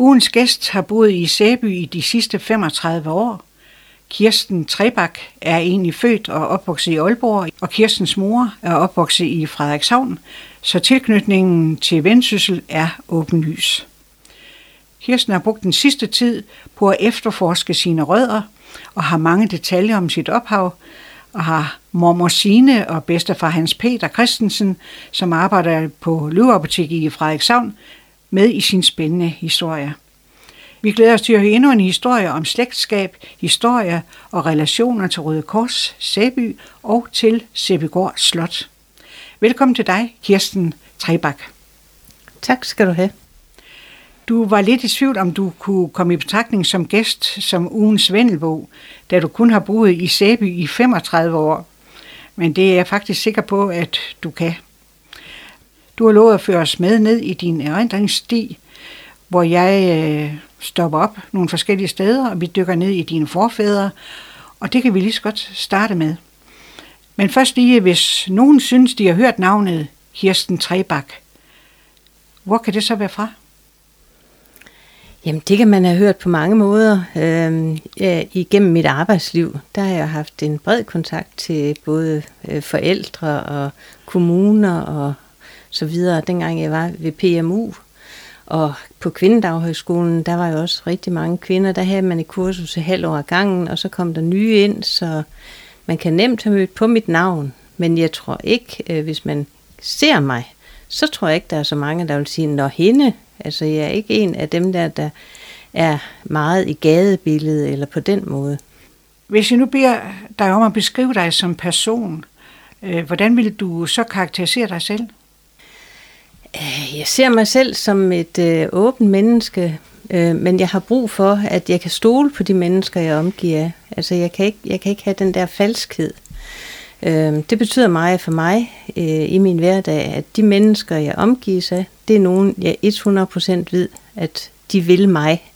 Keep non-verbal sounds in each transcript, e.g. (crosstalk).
Ugens gæst har boet i Sæby i de sidste 35 år. Kirsten Trebak er egentlig født og opvokset i Aalborg, og Kirstens mor er opvokset i Frederikshavn, så tilknytningen til Vendsyssel er åbenlys. Kirsten har brugt den sidste tid på at efterforske sine rødder og har mange detaljer om sit ophav, og har mormor Sine og bedstefar Hans Peter Christensen, som arbejder på Løveapotek i Frederikshavn, med i sin spændende historie. Vi glæder os til at høre endnu en historie om slægtskab, historie og relationer til Røde Kors, Sæby og til Sæbygård Slot. Velkommen til dig, Kirsten Trebak. Tak skal du have. Du var lidt i tvivl, om du kunne komme i betragtning som gæst som ugens Vendelbo, da du kun har boet i Sæby i 35 år. Men det er jeg faktisk sikker på, at du kan. Du har lovet at føre os med ned i din erindringssti, hvor jeg øh, stopper op nogle forskellige steder, og vi dykker ned i dine forfædre, og det kan vi lige så godt starte med. Men først lige, hvis nogen synes, de har hørt navnet Kirsten Trebak, hvor kan det så være fra? Jamen, det kan man have hørt på mange måder. Øhm, ja, igennem mit arbejdsliv, der har jeg haft en bred kontakt til både øh, forældre og kommuner og så videre. Dengang jeg var ved PMU, og på Kvindedaghøjskolen, der var jo også rigtig mange kvinder. Der havde man et kursus et halv år ad gangen, og så kom der nye ind, så man kan nemt have mødt på mit navn. Men jeg tror ikke, øh, hvis man ser mig, så tror jeg ikke, der er så mange, der vil sige, når hende, Altså, jeg er ikke en af dem der, der er meget i gadebilledet eller på den måde. Hvis jeg nu beder dig om at beskrive dig som person, øh, hvordan vil du så karakterisere dig selv? Øh, jeg ser mig selv som et øh, åbent menneske, øh, men jeg har brug for, at jeg kan stole på de mennesker, jeg omgiver. Altså, jeg kan ikke, jeg kan ikke have den der falskhed. Øh, det betyder meget for mig øh, i min hverdag, at de mennesker, jeg omgives af, det er nogen, jeg 100% ved, at de vil mig.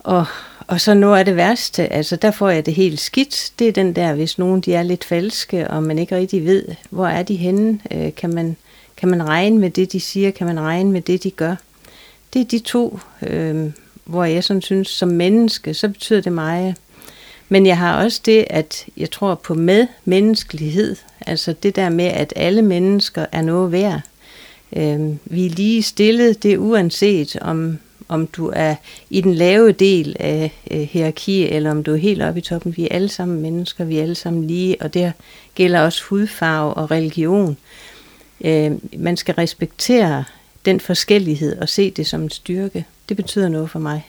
Og, og så noget af det værste, altså der får jeg det helt skidt, det er den der, hvis nogen de er lidt falske, og man ikke rigtig ved, hvor er de henne, øh, kan, man, kan man regne med det, de siger, kan man regne med det, de gør. Det er de to, øh, hvor jeg sådan synes, som menneske, så betyder det meget. Men jeg har også det, at jeg tror på medmenneskelighed, altså det der med, at alle mennesker er noget værd. Øh, vi er lige stillet, det er uanset om, om du er i den lave del af øh, hierarki, eller om du er helt oppe i toppen. Vi er alle sammen mennesker, vi er alle sammen lige, og det gælder også hudfarve og religion. Øh, man skal respektere den forskellighed og se det som en styrke. Det betyder noget for mig.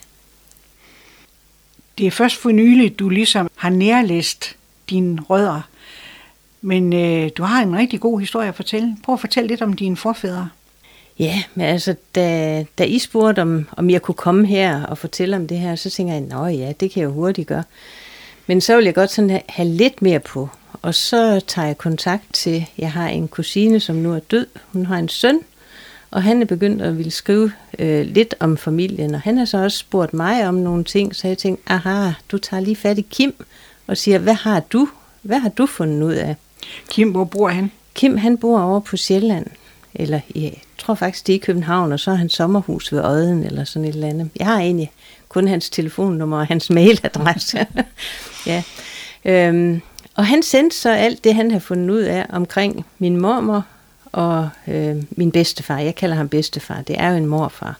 Det er først for nylig, du ligesom har nærlæst dine rødder. Men øh, du har en rigtig god historie at fortælle. Prøv at fortælle lidt om dine forfædre. Ja, men altså, da, da I spurgte, om, om jeg kunne komme her og fortælle om det her, så tænker jeg, nå ja, det kan jeg jo hurtigt gøre. Men så vil jeg godt sådan have, have lidt mere på. Og så tager jeg kontakt til, jeg har en kusine, som nu er død. Hun har en søn, og han er begyndt at ville skrive øh, lidt om familien. Og han har så også spurgt mig om nogle ting, så jeg tænkte, aha, du tager lige fat i Kim og siger, hvad har du, hvad har du fundet ud af? Kim, hvor bor han? Kim, han bor over på Sjælland. Eller jeg tror faktisk, det er i København, og så er han sommerhus ved Odden, eller sådan et eller andet. Jeg har egentlig kun hans telefonnummer og hans mailadresse. (laughs) ja. Øhm, og han sendte så alt det, han havde fundet ud af omkring min mormor og øh, min bedstefar. Jeg kalder ham bedstefar. Det er jo en morfar.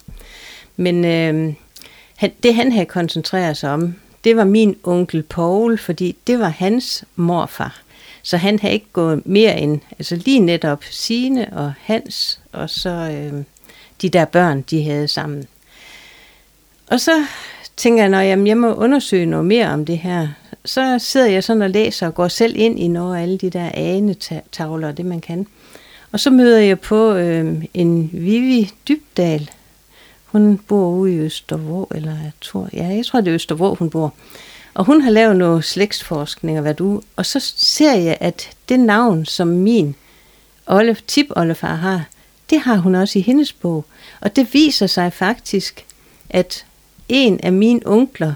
Men øh, han, det, han havde koncentreret sig om, det var min onkel Paul, fordi det var hans morfar. Så han havde ikke gået mere end, altså lige netop sine og hans, og så øh, de der børn, de havde sammen. Og så tænker jeg, når jeg, jeg må undersøge noget mere om det her, så sidder jeg sådan og læser og går selv ind i nogle af alle de der anetavler og det man kan. Og så møder jeg på øh, en Vivi Dybdal. Hun bor ude i Østervå, eller jeg tror, ja, jeg tror det er Østervå, hun bor. Og hun har lavet noget slægtsforskning og hvad du, og så ser jeg, at det navn, som min Olle, tip oldefar har, det har hun også i hendes bog. Og det viser sig faktisk, at en af mine onkler,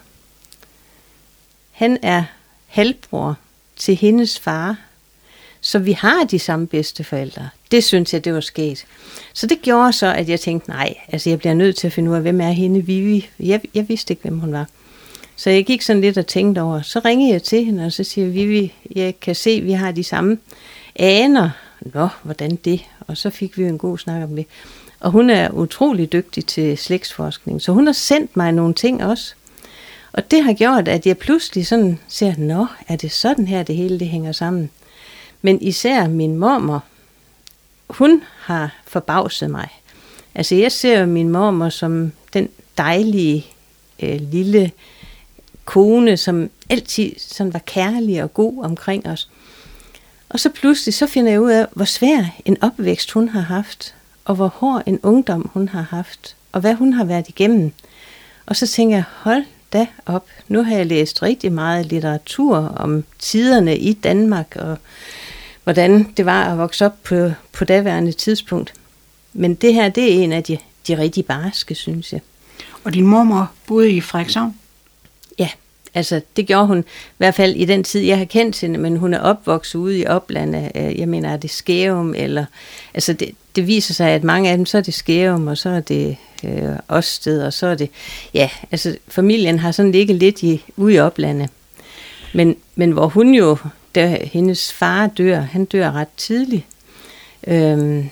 han er halvbror til hendes far. Så vi har de samme bedsteforældre. Det synes jeg, det var sket. Så det gjorde så, at jeg tænkte, nej, altså jeg bliver nødt til at finde ud af, hvem er hende Vivi. Jeg, jeg vidste ikke, hvem hun var. Så jeg gik sådan lidt og tænkte over. Så ringede jeg til hende, og så siger Vivi, jeg kan se, at vi har de samme aner. Nå, hvordan det? Og så fik vi en god snak om det. Og hun er utrolig dygtig til slægtsforskning, så hun har sendt mig nogle ting også. Og det har gjort, at jeg pludselig sådan ser, nå, er det sådan her, det hele det hænger sammen. Men især min mormor, hun har forbavset mig. Altså jeg ser jo min mormor som den dejlige øh, lille kone, som altid sådan var kærlig og god omkring os. Og så pludselig så finder jeg ud af, hvor svær en opvækst hun har haft, og hvor hård en ungdom hun har haft, og hvad hun har været igennem. Og så tænker jeg, hold da op, nu har jeg læst rigtig meget litteratur om tiderne i Danmark, og hvordan det var at vokse op på, på daværende tidspunkt. Men det her, det er en af de, de rigtig barske, synes jeg. Og din mormor boede i Frederikshavn? Ja, altså det gjorde hun i hvert fald i den tid, jeg har kendt hende, men hun er opvokset ude i oplandet. Jeg mener, er det Skærum, eller... Altså det, det viser sig, at mange af dem, så er det Skærum, og så er det øh, Osted, og så er det... Ja, altså familien har sådan ligget lidt i, ude i oplandet. Men, men hvor hun jo, da hendes far dør, han dør ret tidligt, øhm,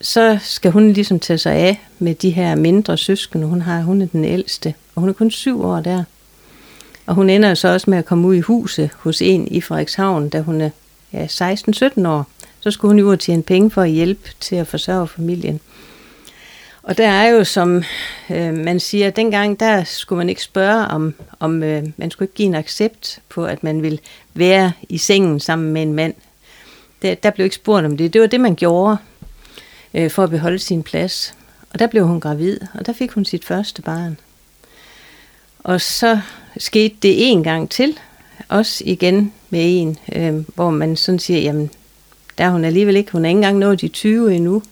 så skal hun ligesom tage sig af med de her mindre søskende. Hun har hun er den ældste, og hun er kun syv år der. Og hun ender så også med at komme ud i huset hos en i Frederikshavn, da hun er ja, 16-17 år. Så skulle hun jo ud tjene penge for at hjælpe til at forsørge familien. Og der er jo, som øh, man siger, dengang der skulle man ikke spørge om, om øh, man skulle ikke give en accept på, at man ville være i sengen sammen med en mand. Der, der blev ikke spurgt om det. Det var det, man gjorde øh, for at beholde sin plads. Og der blev hun gravid, og der fik hun sit første barn. Og så skete det en gang til, også igen med en, øh, hvor man sådan siger, jamen, der er hun alligevel ikke, hun er ikke engang nået de 20 endnu.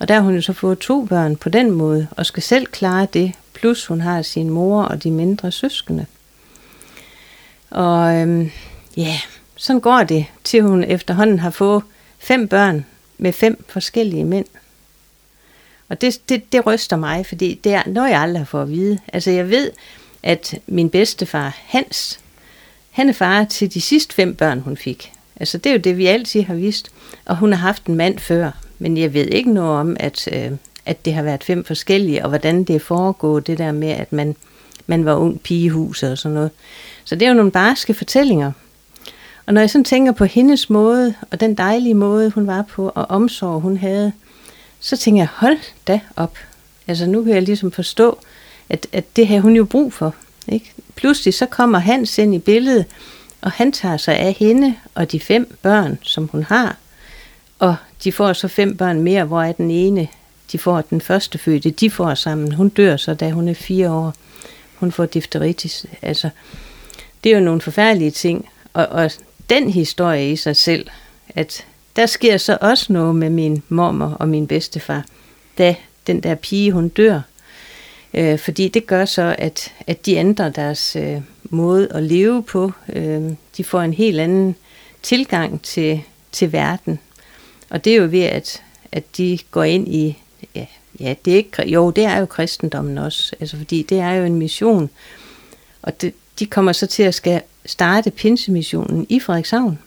Og der har hun jo så fået to børn på den måde, og skal selv klare det, plus hun har sin mor og de mindre søskende. Og øhm, ja, sådan går det, til hun efterhånden har fået fem børn med fem forskellige mænd. Og det, det, det ryster mig, fordi det er noget, jeg aldrig får at vide. Altså jeg ved, at min bedstefar Hans, han er far til de sidste fem børn, hun fik. Altså det er jo det, vi altid har vidst. Og hun har haft en mand før, men jeg ved ikke noget om, at, øh, at det har været fem forskellige, og hvordan det er foregået, det der med, at man, man var ung pige i huset og sådan noget. Så det er jo nogle barske fortællinger. Og når jeg sådan tænker på hendes måde, og den dejlige måde, hun var på, og omsorg, hun havde, så tænker jeg, hold da op. Altså nu kan jeg ligesom forstå, at, at det havde hun jo brug for. Ikke? Pludselig så kommer Hans ind i billedet, og han tager sig af hende og de fem børn, som hun har. Og de får så fem børn mere, hvor er den ene, de får den første fødte, de får sammen. Hun dør så, da hun er fire år. Hun får difteritis. Altså, det er jo nogle forfærdelige ting. Og, og den historie i sig selv, at der sker så også noget med min mormor og min bedstefar, da den der pige, hun dør. Øh, fordi det gør så, at, at de ændrer deres øh, måde at leve på. Øh, de får en helt anden tilgang til, til verden. Og det er jo ved, at, at de går ind i, ja, ja det er ikke, jo, det er jo kristendommen også, altså fordi det er jo en mission. Og det, de kommer så til at skal starte pinsemissionen i Frederikshavn.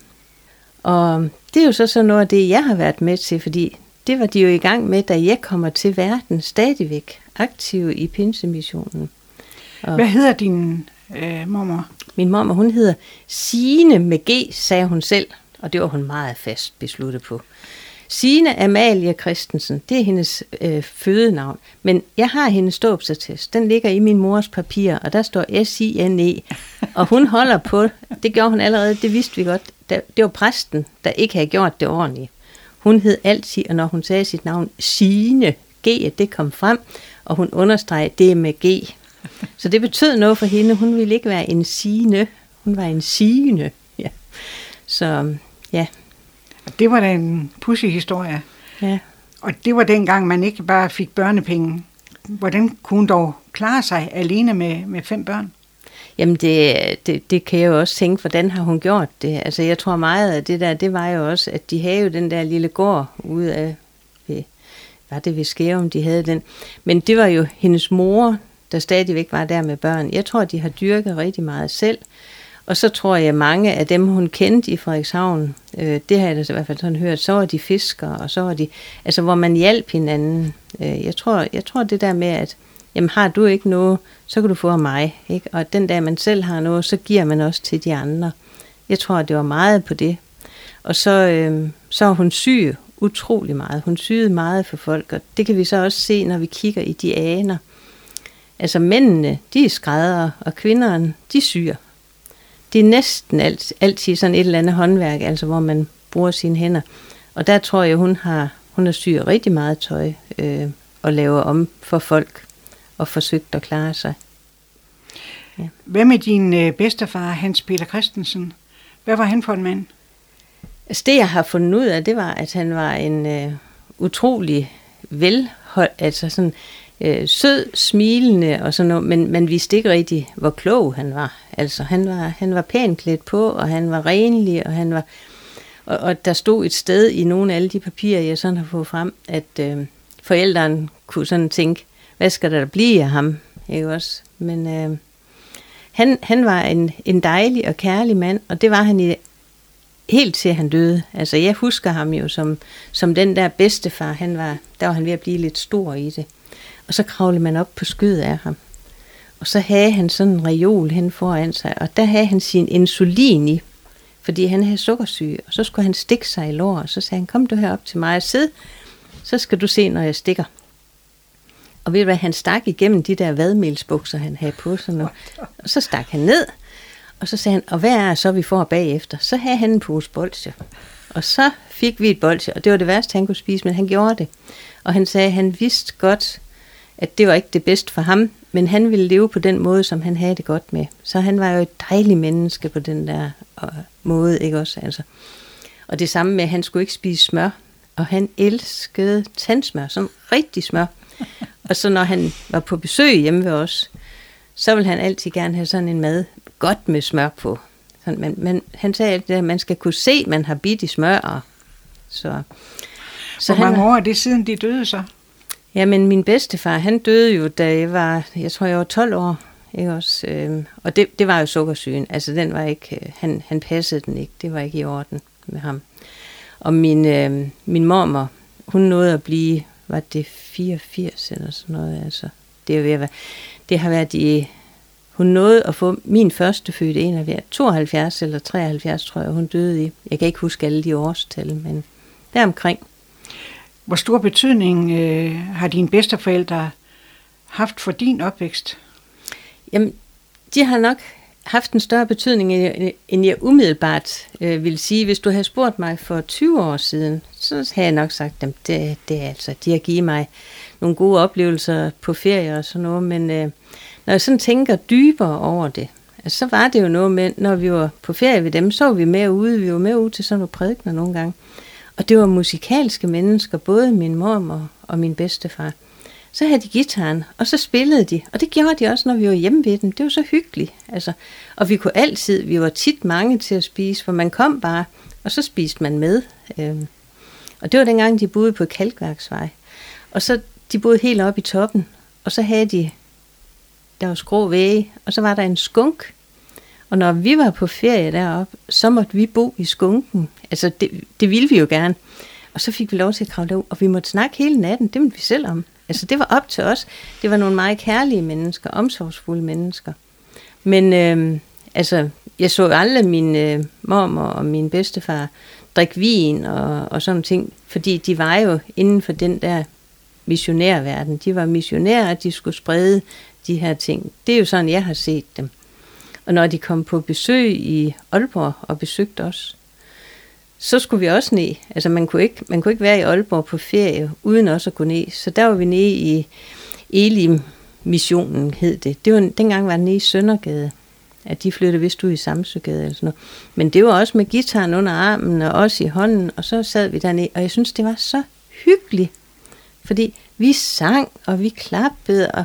Og det er jo så sådan noget af det, jeg har været med til, fordi det var de jo i gang med, da jeg kommer til verden stadigvæk aktive i pinsemissionen. Og Hvad hedder din øh, mormor? Min mormor, hun hedder Sine med G, sagde hun selv, og det var hun meget fast besluttet på. Sine Amalie Christensen, det er hendes øh, fødenavn. Men jeg har hendes ståbsattest. Den ligger i min mors papir, og der står S-I-N-E. Og hun holder på, det gjorde hun allerede, det vidste vi godt. Det var præsten, der ikke havde gjort det ordentligt. Hun hed altid, og når hun sagde sit navn, Sine, G, det kom frem, og hun understregede det med G. Så det betød noget for hende. Hun ville ikke være en Sine, hun var en Sine. Ja. Så ja, det var da en pussy historie. Ja. Og det var dengang, man ikke bare fik børnepenge. Hvordan kunne hun dog klare sig alene med, med fem børn? Jamen det, det, det kan jeg jo også tænke, hvordan har hun gjort det? Altså jeg tror meget af det der, det var jo også, at de havde jo den der lille gård ude af, ved, var det ved Skærum, de havde den. Men det var jo hendes mor, der stadigvæk var der med børn. Jeg tror, de har dyrket rigtig meget selv. Og så tror jeg, at mange af dem, hun kendte i Frederikshavn, øh, det har jeg da i hvert fald sådan hørt, så var de fiskere, og så var de, altså hvor man hjalp hinanden. Øh, jeg, tror, jeg tror det der med, at jamen har du ikke noget, så kan du få af mig. Ikke? Og den dag man selv har noget, så giver man også til de andre. Jeg tror, det var meget på det. Og så, øh, så er hun syg utrolig meget. Hun syede meget for folk, og det kan vi så også se, når vi kigger i de aner. Altså mændene, de er skrædder, og kvinderne, de syr. Det er næsten alt, altid sådan et eller andet håndværk, altså hvor man bruger sine hænder. Og der tror jeg, hun har, hun har syet rigtig meget tøj øh, og laver om for folk og forsøgt at klare sig. Ja. Hvad med din øh, bedstefar, Hans Peter Christensen? Hvad var han for en mand? Altså det, jeg har fundet ud af, det var, at han var en øh, utrolig velhold, altså sådan øh, sød, smilende og sådan noget, men man vidste ikke rigtig, hvor klog han var. Altså han var, han var pænt klædt på, og han var renlig, og han var... Og, og der stod et sted i nogle af alle de papirer, jeg sådan har fået frem, at øh, forældrene kunne sådan tænke, hvad skal der blive af ham? Ikke også? Men øh, han, han var en, en dejlig og kærlig mand, og det var han i helt til han døde. Altså jeg husker ham jo som, som den der bedstefar, han var, der var han ved at blive lidt stor i det. Og så kravlede man op på skødet af ham. Og så havde han sådan en reol hen foran sig, og der havde han sin insulin i, fordi han havde sukkersyge, og så skulle han stikke sig i lår, og så sagde han, kom du herop til mig og sid, så skal du se, når jeg stikker. Og ved du hvad, han stak igennem de der vadmelsbukser, han havde på sig nu. Og så stak han ned, og så sagde han, og hvad er så, vi får bagefter? Så havde han en pose bolsje. Og så fik vi et bolsje, og det var det værste, han kunne spise, men han gjorde det. Og han sagde, at han vidste godt, at det var ikke det bedste for ham, men han ville leve på den måde, som han havde det godt med. Så han var jo et dejligt menneske på den der måde, ikke også? Altså. Og det samme med, at han skulle ikke spise smør, og han elskede tandsmør, sådan rigtig smør. Og så når han var på besøg hjemme ved os, så ville han altid gerne have sådan en mad godt med smør på. Sådan, men, men han sagde altid, at man skal kunne se, at man har bidt i smør. Og, så, så Hvor mange han, år er det siden, de døde så? Jamen, min bedstefar, han døde jo, da jeg var, jeg tror, jeg var 12 år. Ikke også? Øhm, og det, det var jo sukkersygen. Altså, den var ikke, øh, han, han passede den ikke. Det var ikke i orden med ham. Og min, øh, min mormor, hun nåede at blive, var det 84 eller sådan noget, altså. Det, er ved at være, det har været i, hun nåede at få min første fødte en af 72 eller 73, tror jeg, hun døde i. Jeg kan ikke huske alle de årstal, men deromkring. Hvor stor betydning øh, har dine bedsteforældre haft for din opvækst? Jamen, de har nok haft en større betydning, end jeg umiddelbart øh, vil sige. Hvis du havde spurgt mig for 20 år siden, så havde jeg nok sagt, at det, det er altså, de har givet mig nogle gode oplevelser på ferie og sådan noget, men øh, når jeg sådan tænker dybere over det, altså, så var det jo noget med, når vi var på ferie ved dem, så var vi med ude, vi var med ude til sådan nogle prædikner nogle gange, og det var musikalske mennesker, både min mor og min bedstefar. Så havde de gitaren, og så spillede de. Og det gjorde de også, når vi var hjemme ved dem. Det var så hyggeligt. Altså, og vi kunne altid, vi var tit mange til at spise, for man kom bare, og så spiste man med. Øhm, og det var dengang, de boede på Kalkværksvej. Og så, de boede helt oppe i toppen, og så havde de, der var skrå væge, og så var der en skunk. Og når vi var på ferie deroppe, så måtte vi bo i skunken. Altså, det, det ville vi jo gerne. Og så fik vi lov til at kravle ud, og vi måtte snakke hele natten. Det måtte vi selv om. Altså, det var op til os. Det var nogle meget kærlige mennesker, omsorgsfulde mennesker. Men øh, altså, jeg så aldrig min øh, mormor og min bedstefar drikke vin og, og sådan ting, fordi de var jo inden for den der missionærverden. De var missionærer, de skulle sprede de her ting. Det er jo sådan, jeg har set dem. Og når de kom på besøg i Aalborg og besøgte os, så skulle vi også ned. Altså man kunne ikke, man kunne ikke være i Aalborg på ferie, uden også at gå ned. Så der var vi nede i Elim missionen hed det. det var, dengang var den nede i Søndergade. At de flyttede vist ud i Samsøgade eller sådan noget. Men det var også med gitaren under armen og også i hånden, og så sad vi dernede, og jeg synes, det var så hyggeligt. Fordi vi sang, og vi klappede, og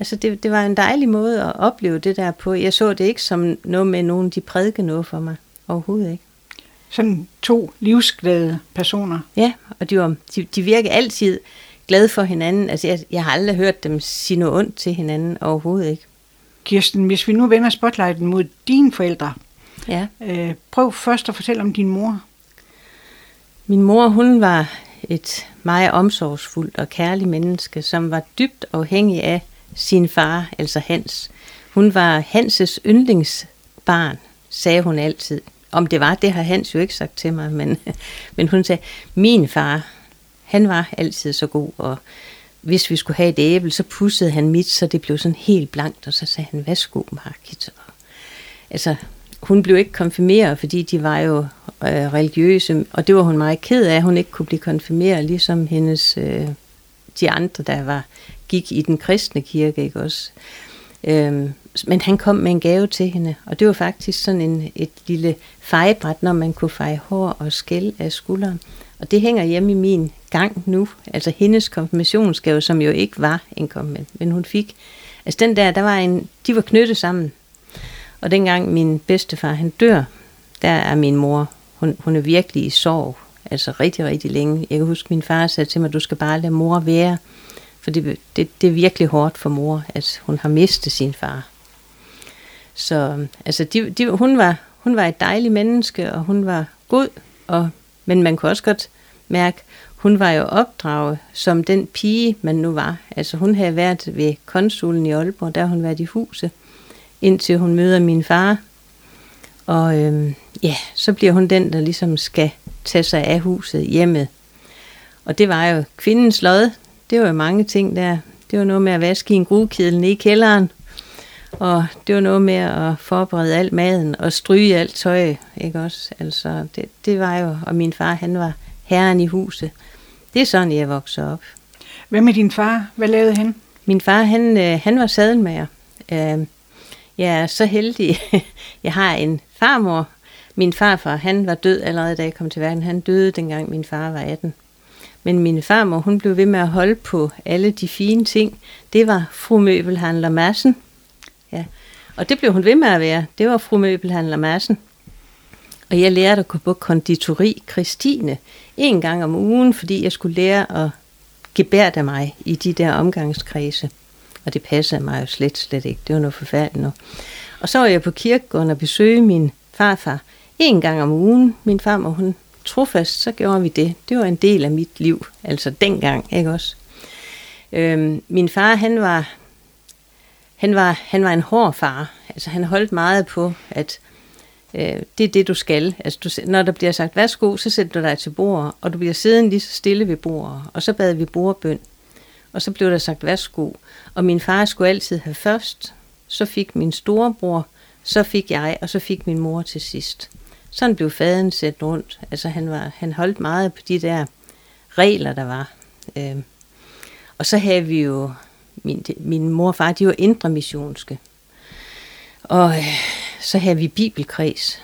Altså det, det var en dejlig måde at opleve det der på. Jeg så det ikke som noget med nogen, de prædike noget for mig. Overhovedet ikke. Sådan to livsglade personer. Ja, og de, var, de, de virker altid glade for hinanden. Altså jeg, jeg har aldrig hørt dem sige noget ondt til hinanden. Overhovedet ikke. Kirsten, hvis vi nu vender spotlighten mod dine forældre, Ja. øh, prøv først at fortælle om din mor. Min mor, hun var et meget omsorgsfuldt og kærligt menneske, som var dybt afhængig af sin far, altså Hans. Hun var Hanses yndlingsbarn, sagde hun altid. Om det var, det har Hans jo ikke sagt til mig, men, (laughs) men hun sagde, min far, han var altid så god, og hvis vi skulle have et æble, så pussede han mit, så det blev sådan helt blankt, og så sagde han, værsgo, Margit. Altså, hun blev ikke konfirmeret, fordi de var jo øh, religiøse, og det var hun meget ked af, at hun ikke kunne blive konfirmeret, ligesom hendes, øh, de andre, der var, gik i den kristne kirke, ikke også? Øhm, men han kom med en gave til hende, og det var faktisk sådan en, et lille fejebræt, når man kunne feje hår og skæld af skulderen. Og det hænger hjemme i min gang nu, altså hendes konfirmationsgave, som jo ikke var en konfirmation, men hun fik. Altså den der, der var en, de var knyttet sammen. Og dengang min bedstefar, han dør, der er min mor, hun, hun er virkelig i sorg, altså rigtig, rigtig længe. Jeg kan huske, min far sagde til mig, du skal bare lade mor være, for det, det, det er virkelig hårdt for mor, at hun har mistet sin far. Så altså, de, de, hun, var, hun var et dejligt menneske, og hun var god, og, men man kunne også godt mærke, hun var jo opdraget som den pige, man nu var. Altså hun havde været ved konsulen i Aalborg, der hun været i huset, indtil hun møder min far. Og øhm, ja, så bliver hun den, der ligesom skal tage sig af huset, hjemmet. Og det var jo kvindens lod. Det var jo mange ting der. Det var noget med at vaske i en grudkedel nede i kælderen. Og det var noget med at forberede alt maden og stryge alt tøj, ikke også? Altså, det, det var jo, og min far, han var herren i huset. Det er sådan, jeg voksede op. Hvad med din far? Hvad lavede han? Min far, han, øh, han var sadelmager. Øh, jeg er så heldig. (laughs) jeg har en farmor. Min farfar, han var død allerede, da jeg kom til verden. Han døde, dengang min far var 18. Men min farmor, hun blev ved med at holde på alle de fine ting. Det var fru Møbelhandler Madsen. Ja. Og det blev hun ved med at være. Det var fru Møbelhandler Madsen. Og jeg lærte at gå på konditori Christine en gang om ugen, fordi jeg skulle lære at gebærde mig i de der omgangskredse. Og det passede mig jo slet, slet ikke. Det var noget forfærdeligt nu. Og så var jeg på kirkegården og besøge min farfar en gang om ugen. Min farmor, hun trofast, så gjorde vi det. Det var en del af mit liv, altså dengang, ikke også? Øhm, min far, han var, han var, han var en hård far. Altså han holdt meget på, at øh, det er det, du skal. Altså, du, når der bliver sagt, værsgo, så sætter du dig til bordet, og du bliver siddende lige så stille ved bordet. Og så bad vi bordbøn. Og så blev der sagt, værsgo. Og min far skulle altid have først. Så fik min storebror, så fik jeg, og så fik min mor til sidst. Sådan blev faden sat rundt. Altså han, var, han holdt meget på de der regler, der var. Øh, og så havde vi jo, min, min mor og far, de var indre missionske. Og øh, så havde vi bibelkreds.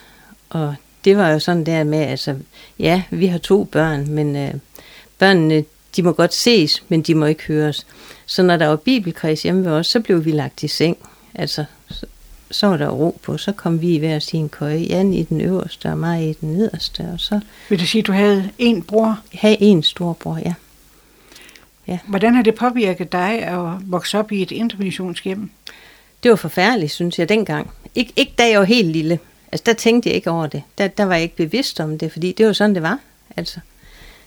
Og det var jo sådan der med, altså, ja, vi har to børn, men øh, børnene, de må godt ses, men de må ikke høres. Så når der var bibelkreds hjemme ved os, så blev vi lagt i seng. Altså, så, var der ro på. Så kom vi i hver sin køje. Jan i den øverste, og mig i den nederste. Og så Vil du sige, at du havde en bror? havde en storbror, ja. Hvordan har det påvirket dig at vokse op i et intermissionshjem? Det var forfærdeligt, synes jeg, dengang. Ik- ikke da jeg var helt lille. Altså, der tænkte jeg ikke over det. Der, der var jeg ikke bevidst om det, fordi det var sådan, det var. Altså,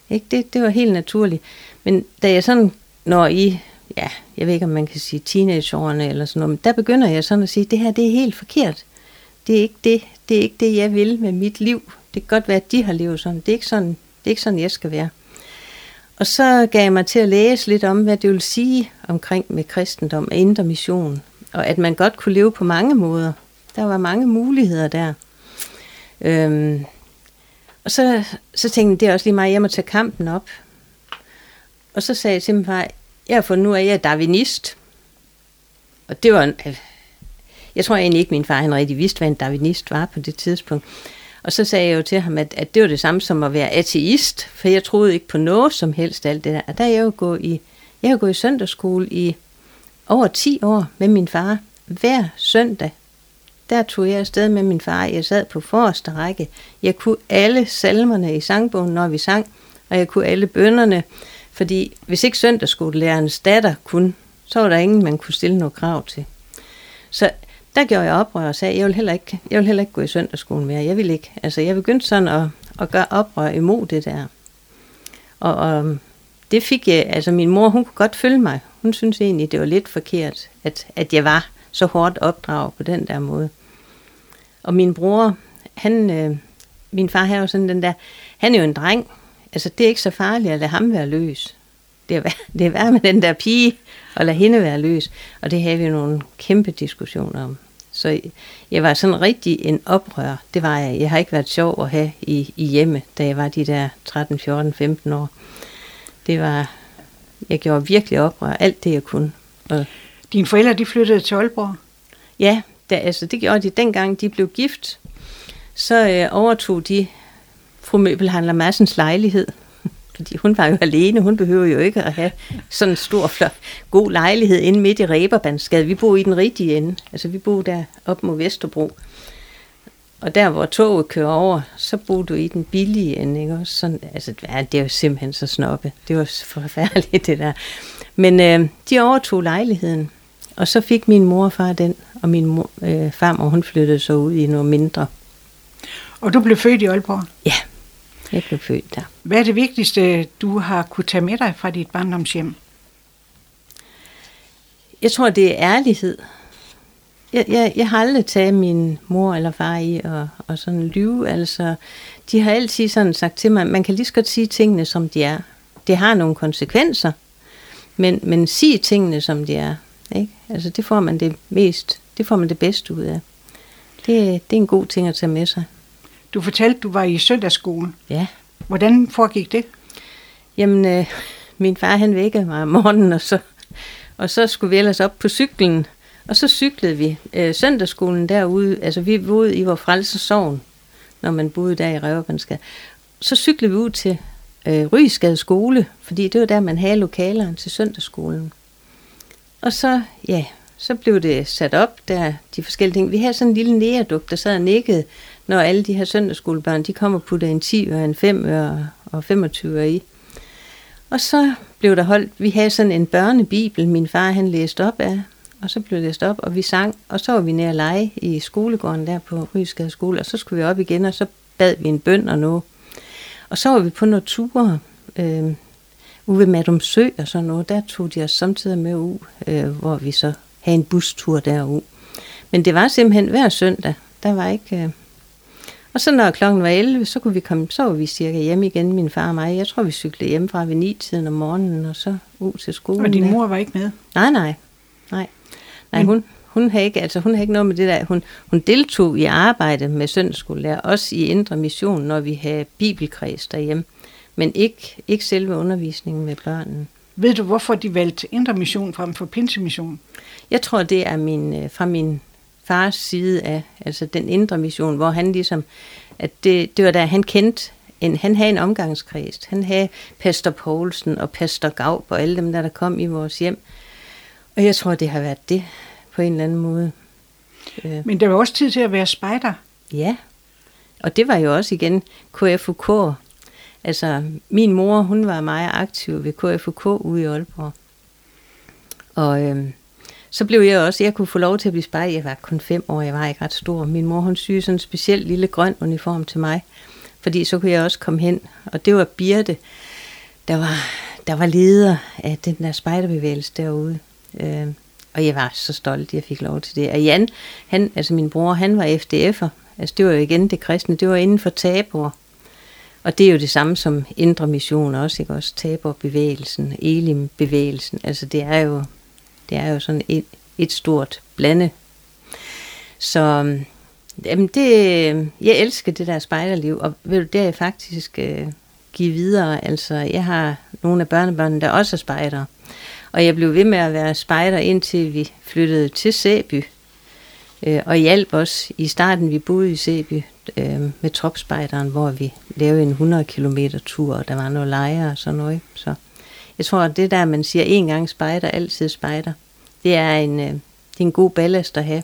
ikke? Det, det var helt naturligt. Men da jeg sådan når i, ja, jeg ved ikke, om man kan sige teenageårene eller sådan noget, men der begynder jeg sådan at sige, det her, det er helt forkert. Det er ikke det, det, er ikke det jeg vil med mit liv. Det kan godt være, at de har levet sådan. Det er ikke sådan, det er ikke sådan jeg skal være. Og så gav jeg mig til at læse lidt om, hvad det vil sige omkring med kristendom og indre mission. Og at man godt kunne leve på mange måder. Der var mange muligheder der. Øhm, og så, så tænkte jeg, det er også lige mig, jeg må tage kampen op. Og så sagde jeg til min far, jeg har fundet ud af, at jeg er darwinist. Og det var, en, øh, jeg tror egentlig ikke, min far han rigtig vidste, hvad en darwinist var på det tidspunkt. Og så sagde jeg jo til ham, at, at det var det samme som at være ateist, for jeg troede ikke på noget som helst alt det der. Og der er jeg jo gået i, jeg har gået i søndagsskole i over 10 år med min far. Hver søndag, der tog jeg afsted med min far. Jeg sad på forreste række. Jeg kunne alle salmerne i sangbogen, når vi sang, og jeg kunne alle bønderne, fordi hvis ikke søndagsskolelærernes datter kunne, så var der ingen, man kunne stille noget krav til. Så der gjorde jeg oprør og sagde, jeg vil heller ikke, jeg vil heller ikke gå i søndagsskolen mere. Jeg vil ikke. Altså, jeg begyndte sådan at, at gøre oprør imod det der. Og, og det fik jeg, altså min mor, hun kunne godt følge mig. Hun synes egentlig, det var lidt forkert, at, at jeg var så hårdt opdraget på den der måde. Og min bror, han, øh, min far har jo sådan den der, han er jo en dreng. Altså, det er ikke så farligt at lade ham være løs. Det er, det er værd med den der pige, og lade hende være løs. Og det havde vi nogle kæmpe diskussioner om. Så jeg var sådan rigtig en oprør. Det var jeg. Jeg har ikke været sjov at have i, i hjemme, da jeg var de der 13, 14, 15 år. Det var, jeg gjorde virkelig oprør, alt det jeg kunne. Og, Dine forældre, de flyttede til Aalborg? Ja, da, altså det gjorde de dengang, de blev gift. Så øh, overtog de fru Møbelhandler Massens lejlighed. Fordi hun var jo alene, hun behøver jo ikke at have sådan en stor, flot, god lejlighed inde midt i Reberbandsgade. Vi boede i den rigtige ende. Altså vi boede der op mod Vesterbro. Og der, hvor toget kører over, så boede du i den billige ende, ikke? Også sådan, altså, det er jo simpelthen så snoppe. Det var forfærdeligt, det der. Men øh, de overtog lejligheden, og så fik min mor og far den, og min mor, øh, farmor, hun flyttede så ud i noget mindre. Og du blev født i Aalborg? Ja, jeg blev født der. Hvad er det vigtigste, du har kunne tage med dig fra dit barndomshjem? Jeg tror, det er ærlighed. Jeg, jeg, jeg har aldrig taget min mor eller far i og, og sådan lyve. Altså, de har altid sådan sagt til mig, man kan lige så godt sige tingene, som de er. Det har nogle konsekvenser, men, men sig tingene, som de er. Ikke? Altså, det får man det mest, det får man det bedste ud af. Det, det er en god ting at tage med sig. Du fortalte, du var i søndagsskolen. Ja. Hvordan foregik det? Jamen, øh, min far han vækkede mig om morgenen, og så, og så skulle vi ellers op på cyklen. Og så cyklede vi øh, søndagsskolen derude. Altså, vi boede i vores frelsesovn, når man boede der i Røverbandsgade. Så cyklede vi ud til øh, Rysgade skole, fordi det var der, man havde lokalerne til søndagsskolen. Og så, ja, så blev det sat op, der de forskellige ting. Vi havde sådan en lille næreduk, der sad og nikkede, når alle de her søndagsskolebørn, de kommer og putter en 10 øre, en 5 øre og 25 i. Og så blev der holdt, vi havde sådan en børnebibel, min far han læste op af, og så blev det læst op, og vi sang, og så var vi nede at lege i skolegården der på Rysgade skole, og så skulle vi op igen, og så bad vi en bøn og noget. Og så var vi på nogle ture, øh, ude ved Madum Sø og sådan noget, der tog de os samtidig med ud, øh, hvor vi så havde en bustur derud. Men det var simpelthen hver søndag, der var ikke... Øh, og så når klokken var 11, så kunne vi komme, så var vi cirka hjemme igen, min far og mig. Jeg tror, vi cyklede hjemmefra ved 9-tiden om morgenen, og så ud til skolen. Og din mor var ikke med? Nej, nej. Nej, nej hun, hun, havde ikke, altså, hun havde ikke noget med det der. Hun, hun deltog i arbejde med søndagsskolelærer, også i Indre Mission, når vi havde bibelkreds derhjemme. Men ikke, ikke selve undervisningen med børnene. Ved du, hvorfor de valgte Indre Mission frem for Pinsemission? Jeg tror, det er min, øh, fra min fars side af, altså den indre mission, hvor han ligesom, at det, det var da han kendte, en, han havde en omgangskreds. Han havde Pastor Poulsen og Pastor Gav og alle dem der, der kom i vores hjem. Og jeg tror, det har været det på en eller anden måde. Øh. Men der var også tid til at være spejder. Ja, og det var jo også igen KFUK. Altså, min mor, hun var meget aktiv ved KFUK ude i Aalborg. Og øhm, så blev jeg også, jeg kunne få lov til at blive spejder. Jeg var kun fem år, jeg var ikke ret stor. Min mor, hun syede sådan en speciel lille grøn uniform til mig. Fordi så kunne jeg også komme hen. Og det var Birte, der var, der var leder af den der spejderbevægelse derude. Øh, og jeg var så stolt, at jeg fik lov til det. Og Jan, han, altså min bror, han var FDF'er. Altså det var jo igen det kristne, det var inden for tabuer. Og det er jo det samme som indre mission også, ikke også? Taberbevægelsen, Elim-bevægelsen. Altså det er jo det er jo sådan et, et stort blande. Så øhm, jamen det, jeg elsker det der spejderliv, og ved du, det er jeg faktisk øh, give videre. Altså, jeg har nogle af børnebørnene, der også er spejder. Og jeg blev ved med at være spejder, indtil vi flyttede til Sæby. Øh, og hjalp os i starten, vi boede i Sæby øh, med tropspejderen, hvor vi lavede en 100 km tur, og der var noget lejre og sådan noget. Så jeg tror, at det der, man siger en gang spejder, altid spejder, Det er en, øh, det er en god ballast at have.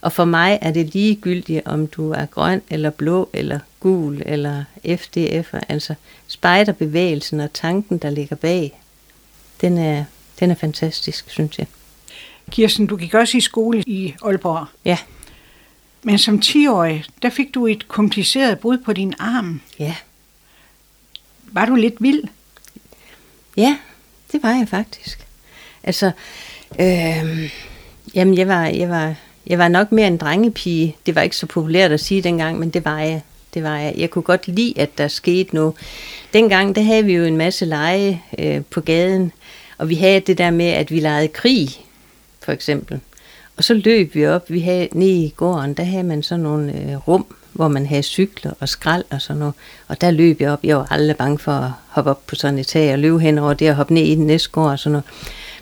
Og for mig er det ligegyldigt, om du er grøn eller blå eller gul eller FDF. Altså spejderbevægelsen og tanken, der ligger bag, den er, den er fantastisk, synes jeg. Kirsten, du gik også i skole i Aalborg. Ja. Men som 10-årig, der fik du et kompliceret brud på din arm. Ja. Var du lidt vild? Ja, det var jeg faktisk. Altså, øh, jamen jeg var, jeg, var, jeg var nok mere en drengepige. Det var ikke så populært at sige dengang, men det var jeg. Det var jeg. Jeg kunne godt lide, at der skete noget. Dengang, der havde vi jo en masse lege øh, på gaden, og vi havde det der med, at vi legede krig, for eksempel. Og så løb vi op. Vi havde nede i gården, der havde man sådan nogle øh, rum, hvor man havde cykler og skrald og sådan noget. Og der løb jeg op. Jeg var aldrig bange for at hoppe op på sådan et tag og løbe hen over det og hoppe ned i den næste gård og sådan noget.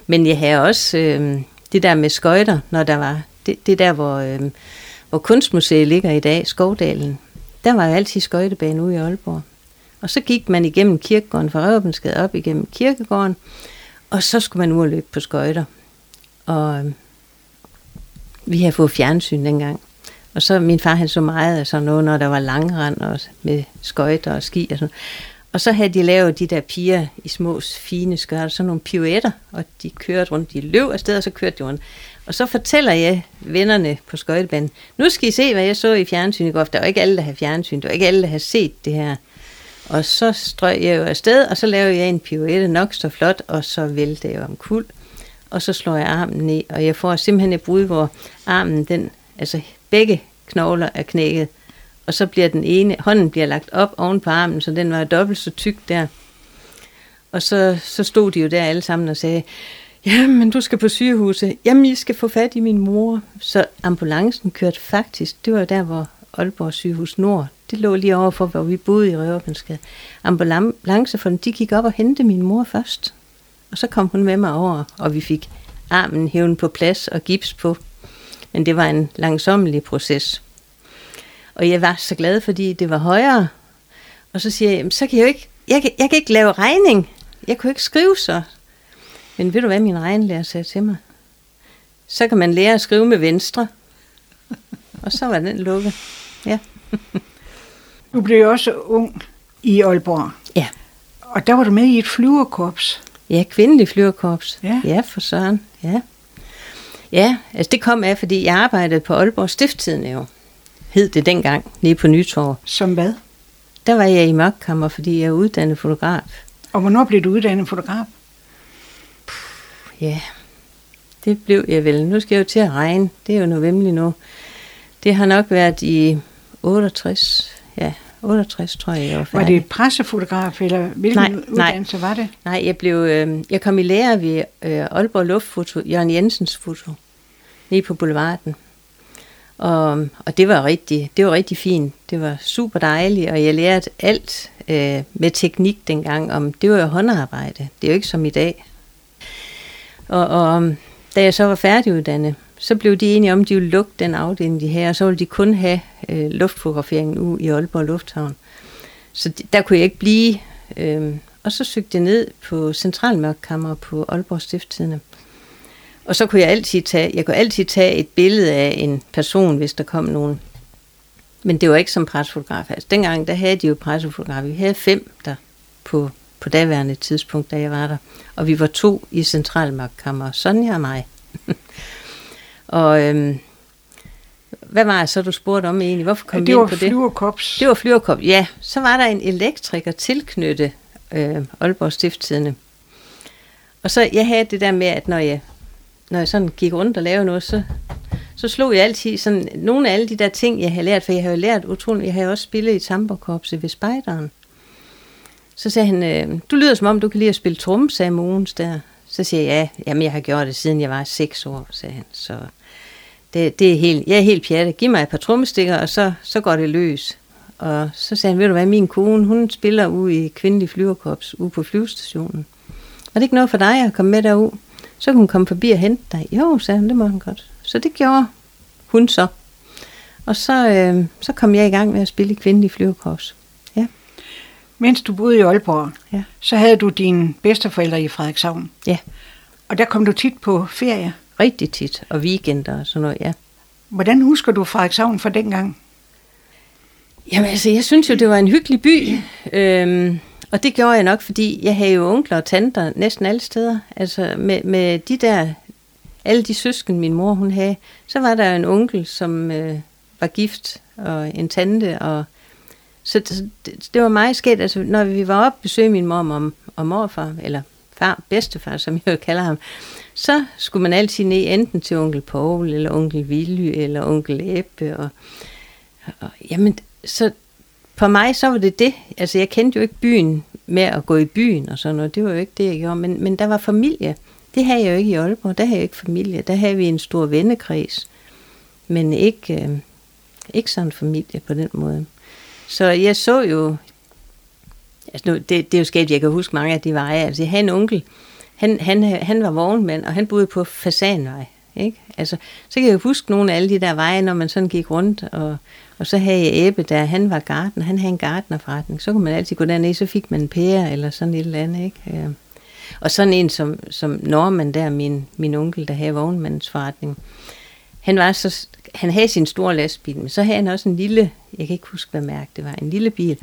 Men jeg havde også øh, det der med skøjter, når der var... Det, det der, hvor, øh, hvor Kunstmuseet ligger i dag, Skovdalen. Der var jo altid skøjtebane ude i Aalborg. Og så gik man igennem kirkegården fra Røvbensgade op igennem kirkegården, og så skulle man ud og løbe på skøjter. Og øh, vi havde fået fjernsyn dengang. Og så min far han så meget af sådan noget, når der var langrand og med skøjter og ski og sådan Og så havde de lavet de der piger i små fine skørter, sådan nogle pirouetter, og de kørte rundt, de løb afsted, og så kørte de rundt. Og så fortæller jeg vennerne på skøjtebanen, nu skal I se, hvad jeg så i fjernsyn i går. Der var ikke alle, der havde fjernsyn, der var ikke alle, der havde set det her. Og så strøg jeg jo afsted, og så lavede jeg en pirouette nok så flot, og så væltede jeg om kul. Og så slår jeg armen ned, og jeg får simpelthen et brud, hvor armen, den, altså begge knogler er knækket. Og så bliver den ene, hånden bliver lagt op oven på armen, så den var dobbelt så tyk der. Og så, så stod de jo der alle sammen og sagde, jamen du skal på sygehuset, jamen I skal få fat i min mor. Så ambulancen kørte faktisk, det var der, hvor Aalborg sygehus Nord, det lå lige overfor, hvor vi boede i Røverbandsgade. Ambulancen, de gik op og hentede min mor først. Og så kom hun med mig over, og vi fik armen hævet på plads og gips på. Men det var en langsommelig proces. Og jeg var så glad, fordi det var højere. Og så siger jeg, så kan jeg jo ikke, jeg kan, jeg kan ikke lave regning. Jeg kunne ikke skrive så. Men ved du hvad min regnlærer sagde til mig? Så kan man lære at skrive med venstre. (laughs) Og så var den lukket. Ja. (laughs) Du blev også ung i Aalborg. Ja. Og der var du med i et flyverkorps. Ja, kvindelig flyverkorps. Ja. ja, for søren. Ja. Ja, altså det kom af, fordi jeg arbejdede på Aalborg Stifttiden jo. Hed det dengang, nede på Nytorv. Som hvad? Der var jeg i mørkkammer, fordi jeg er uddannet fotograf. Og hvornår blev du uddannet fotograf? Ja, det blev jeg vel. Nu skal jeg jo til at regne. Det er jo november nu. Det har nok været i 68. Ja, 68 tror jeg, jeg var færdig. Var det pressefotograf, eller hvilken Nej, uddannelse nej. var det? Nej, jeg, blev, øh, jeg kom i lære ved øh, Aalborg Luftfoto, Jørgen Jensens foto, nede på Boulevarden. Og, og det var rigtig, det var rigtig fint. Det var super dejligt, og jeg lærte alt øh, med teknik dengang. Om, det var jo håndarbejde. Det er jo ikke som i dag. Og, og da jeg så var færdiguddannet, så blev de enige om, at de ville lukke den afdeling, de her, og så ville de kun have øh, luftfotograferingen ude i Aalborg Lufthavn. Så de, der kunne jeg ikke blive. Øh, og så søgte jeg ned på Centralmørkkammer på Aalborg Stifttidene. Og så kunne jeg altid tage, jeg kunne altid tage et billede af en person, hvis der kom nogen. Men det var ikke som pressefotograf. Altså, dengang der havde de jo pressefotografer. Vi havde fem der på, på daværende tidspunkt, da jeg var der. Og vi var to i Centralmørkkammer, Sonja og mig. (laughs) og øhm, hvad var det så, du spurgte om egentlig? Hvorfor kom Ja, vi det var ind på det? flyverkorps. Det var flyverkop. Ja, så var der en elektriker tilknyttet øh, Aalborg Stifttidene. Og så jeg havde det der med, at når jeg, når jeg sådan gik rundt og lavede noget, så, så slog jeg altid sådan, nogle af alle de der ting, jeg havde lært, for jeg har jo lært utroligt, jeg jo også spillet i tamborkorpset ved Spejderen. Så sagde han, øh, du lyder som om, du kan lide at spille tromme, sagde Mogens der. Så siger jeg, ja, jamen jeg har gjort det siden jeg var seks år, sagde han. Så det, det er helt, jeg er helt pjattet. Giv mig et par trommestikker, og så, så går det løs. Og så sagde han, ved du hvad, min kone, hun spiller ude i kvindelig flyverkorps ude på flyvestationen. Var det ikke noget for dig at komme med derud? Så kunne hun komme forbi og hente dig. Jo, sagde han, det må han godt. Så det gjorde hun så. Og så, øh, så kom jeg i gang med at spille i kvindelig flyverkorps. Ja, Mens du boede i Aalborg, ja, så havde du dine bedsteforældre i Frederikshavn. ja. Og der kom du tit på ferie. Rigtig tit, og weekender og sådan noget, ja. Hvordan husker du Frederikshavn fra dengang? Jamen altså, jeg synes jo, det var en hyggelig by. Øhm, og det gjorde jeg nok, fordi jeg havde jo onkler og tanter næsten alle steder. Altså med, med de der, alle de søsken, min mor hun havde, så var der en onkel, som øh, var gift, og en tante, og så det, det var meget sket, altså når vi var og besøge min mor og, og morfar, eller far, bedstefar, som jeg jo kalder ham, så skulle man altid ned enten til onkel Paul, eller onkel Willy, eller onkel Ebbe, og, og jamen, så for mig så var det det. Altså jeg kendte jo ikke byen med at gå i byen og sådan noget. Det var jo ikke det, jeg gjorde. Men, men der var familie. Det havde jeg jo ikke i Aalborg. Der havde jeg ikke familie. Der havde vi en stor vennekreds. Men ikke, øh, ikke sådan en familie på den måde. Så jeg så jo... Altså nu, det, det er jo sket, jeg kan huske mange af de veje. Altså jeg havde en onkel. Han, han, han var vognmand, og han boede på Fasanvej. Ikke? Altså, så kan jeg huske nogle af alle de der veje, når man sådan gik rundt, og, og så havde jeg Ebbe der, han var gartner, han havde en gartnerforretning, så kunne man altid gå derned, så fik man en pære eller sådan et eller andet, ikke? Øh, og sådan en som, som Norman der, min, min onkel, der havde vognmandsforretning, han var så, han havde sin store lastbil, men så havde han også en lille, jeg kan ikke huske, hvad mærke det var, en lille bil.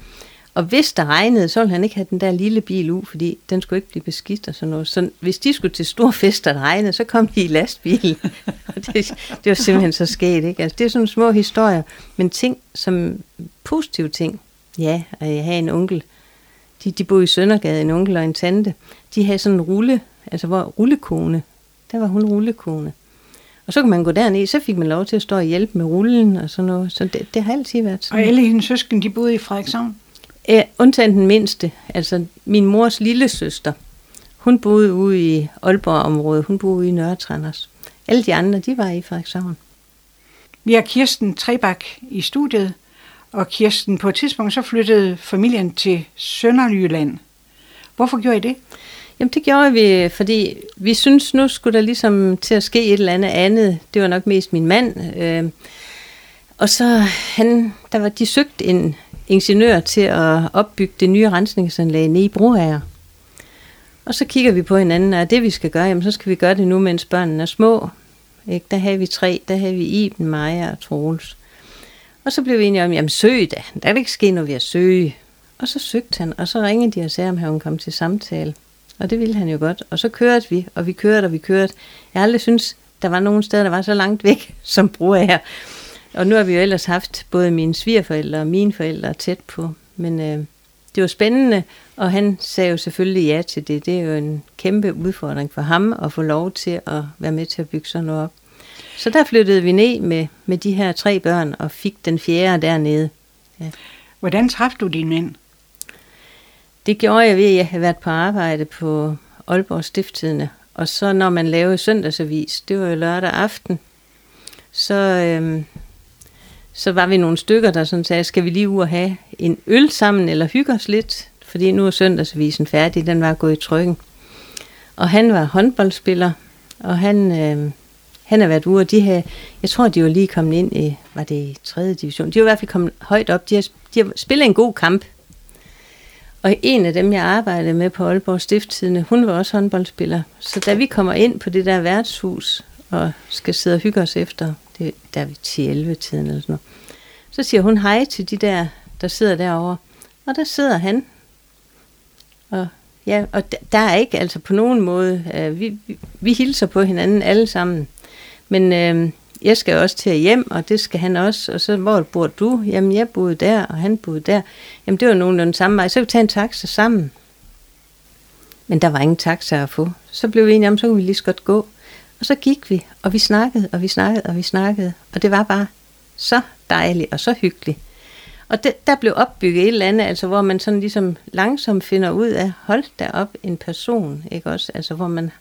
Og hvis der regnede, så ville han ikke have den der lille bil ud, fordi den skulle ikke blive beskidt og sådan noget. Så hvis de skulle til stor fest, der regnede, så kom de i lastbil. (laughs) og det, det var simpelthen så sket, ikke? Altså, det er sådan små historier, men ting som positive ting. Ja, og jeg havde en onkel, de, de boede i Søndergade, en onkel og en tante. De havde sådan en rulle, altså hvor rullekone. Der var hun rullekone. Og så kan man gå derned, så fik man lov til at stå og hjælpe med rullen og sådan noget. Så det, det har altid været sådan. Og alle hendes søsken, de boede i Frederikshavn? Æ, undtagen den mindste, altså min mors lille søster. Hun boede ude i Aalborg-området, hun boede ude i Nørretranders. Alle de andre, de var i Frederikshavn. Vi har Kirsten Trebak i studiet, og Kirsten, på et tidspunkt så flyttede familien til Sønderjylland. Hvorfor gjorde I det? Jamen det gjorde vi, fordi vi synes nu skulle der ligesom til at ske et eller andet andet. Det var nok mest min mand. Øh, og så han, der var de søgt en ingeniør til at opbygge det nye rensningsanlæg nede i Broager. Og så kigger vi på hinanden, og det vi skal gøre, jamen så skal vi gøre det nu, mens børnene er små. Ikke? Der havde vi tre, der havde vi Iben, Maja og Troels. Og så blev vi enige om, jamen søg da, der vil ikke ske noget ved at søge. Og så søgte han, og så ringede de og sagde, om han kom til samtale. Og det ville han jo godt. Og så kørte vi, og vi kørte, og vi kørte. Jeg har aldrig synes, der var nogen steder, der var så langt væk, (laughs) som Broager. Og nu har vi jo ellers haft både mine svigerforældre og mine forældre tæt på. Men øh, det var spændende, og han sagde jo selvfølgelig ja til det. Det er jo en kæmpe udfordring for ham at få lov til at være med til at bygge sådan noget op. Så der flyttede vi ned med, med de her tre børn og fik den fjerde dernede. Ja. Hvordan træffede du din mænd? Det gjorde jeg ved, at jeg havde været på arbejde på Aalborg Stifttidene. Og så når man lavede søndagsavis, det var jo lørdag aften, så, øhm, så var vi nogle stykker, der sådan sagde, skal vi lige ud og have en øl sammen, eller hygge os lidt? Fordi nu er søndagsavisen færdig, den var gået i trykken. Og han var håndboldspiller, og han, øh, han har været ude, og de her, jeg tror, de var lige kommet ind i, var det i 3. division? De var i hvert fald kommet højt op. De har, de har spillet en god kamp. Og en af dem, jeg arbejdede med på Aalborg Stifttidene, hun var også håndboldspiller. Så da vi kommer ind på det der værtshus, og skal sidde og hygge os efter det, der er vi 10-11 tiden eller sådan noget. Så siger hun hej til de der, der sidder derovre. Og der sidder han. Og, ja, og der er ikke altså på nogen måde, øh, vi, vi, vi hilser på hinanden alle sammen. Men øh, jeg skal også til hjem, og det skal han også. Og så, hvor bor du? Jamen, jeg boede der, og han boede der. Jamen, det var nogenlunde samme vej. Så vi tage en taxa sammen. Men der var ingen taxa at få. Så blev vi enige om, så kunne vi lige så godt gå. Og så gik vi, og vi snakkede, og vi snakkede, og vi snakkede. Og det var bare så dejligt og så hyggeligt. Og det, der blev opbygget et eller andet, altså hvor man sådan ligesom langsomt finder ud af, hold da op en person, ikke også? Altså hvor man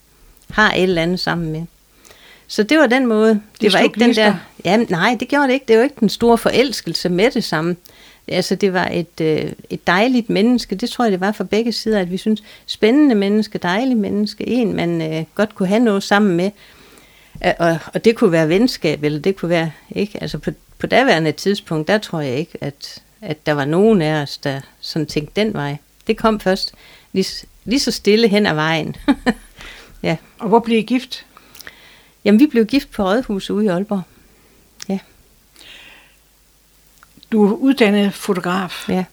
har et eller andet sammen med. Så det var den måde. Det, det var ikke den der... Ja, nej, det gjorde det ikke. Det var ikke den store forelskelse med det samme. Altså det var et, øh, et dejligt menneske. Det tror jeg, det var for begge sider, at vi synes, spændende menneske, dejligt menneske, en man øh, godt kunne have noget sammen med. Og, og det kunne være venskab, eller det kunne være, ikke? Altså på, på daværende tidspunkt, der tror jeg ikke, at, at der var nogen af os, der sådan tænkte den vej. Det kom først lige, lige så stille hen ad vejen. (laughs) ja. Og hvor blev I gift? Jamen, vi blev gift på Rådhuset ude i Aalborg. Ja. Du er uddannet fotograf, Ja.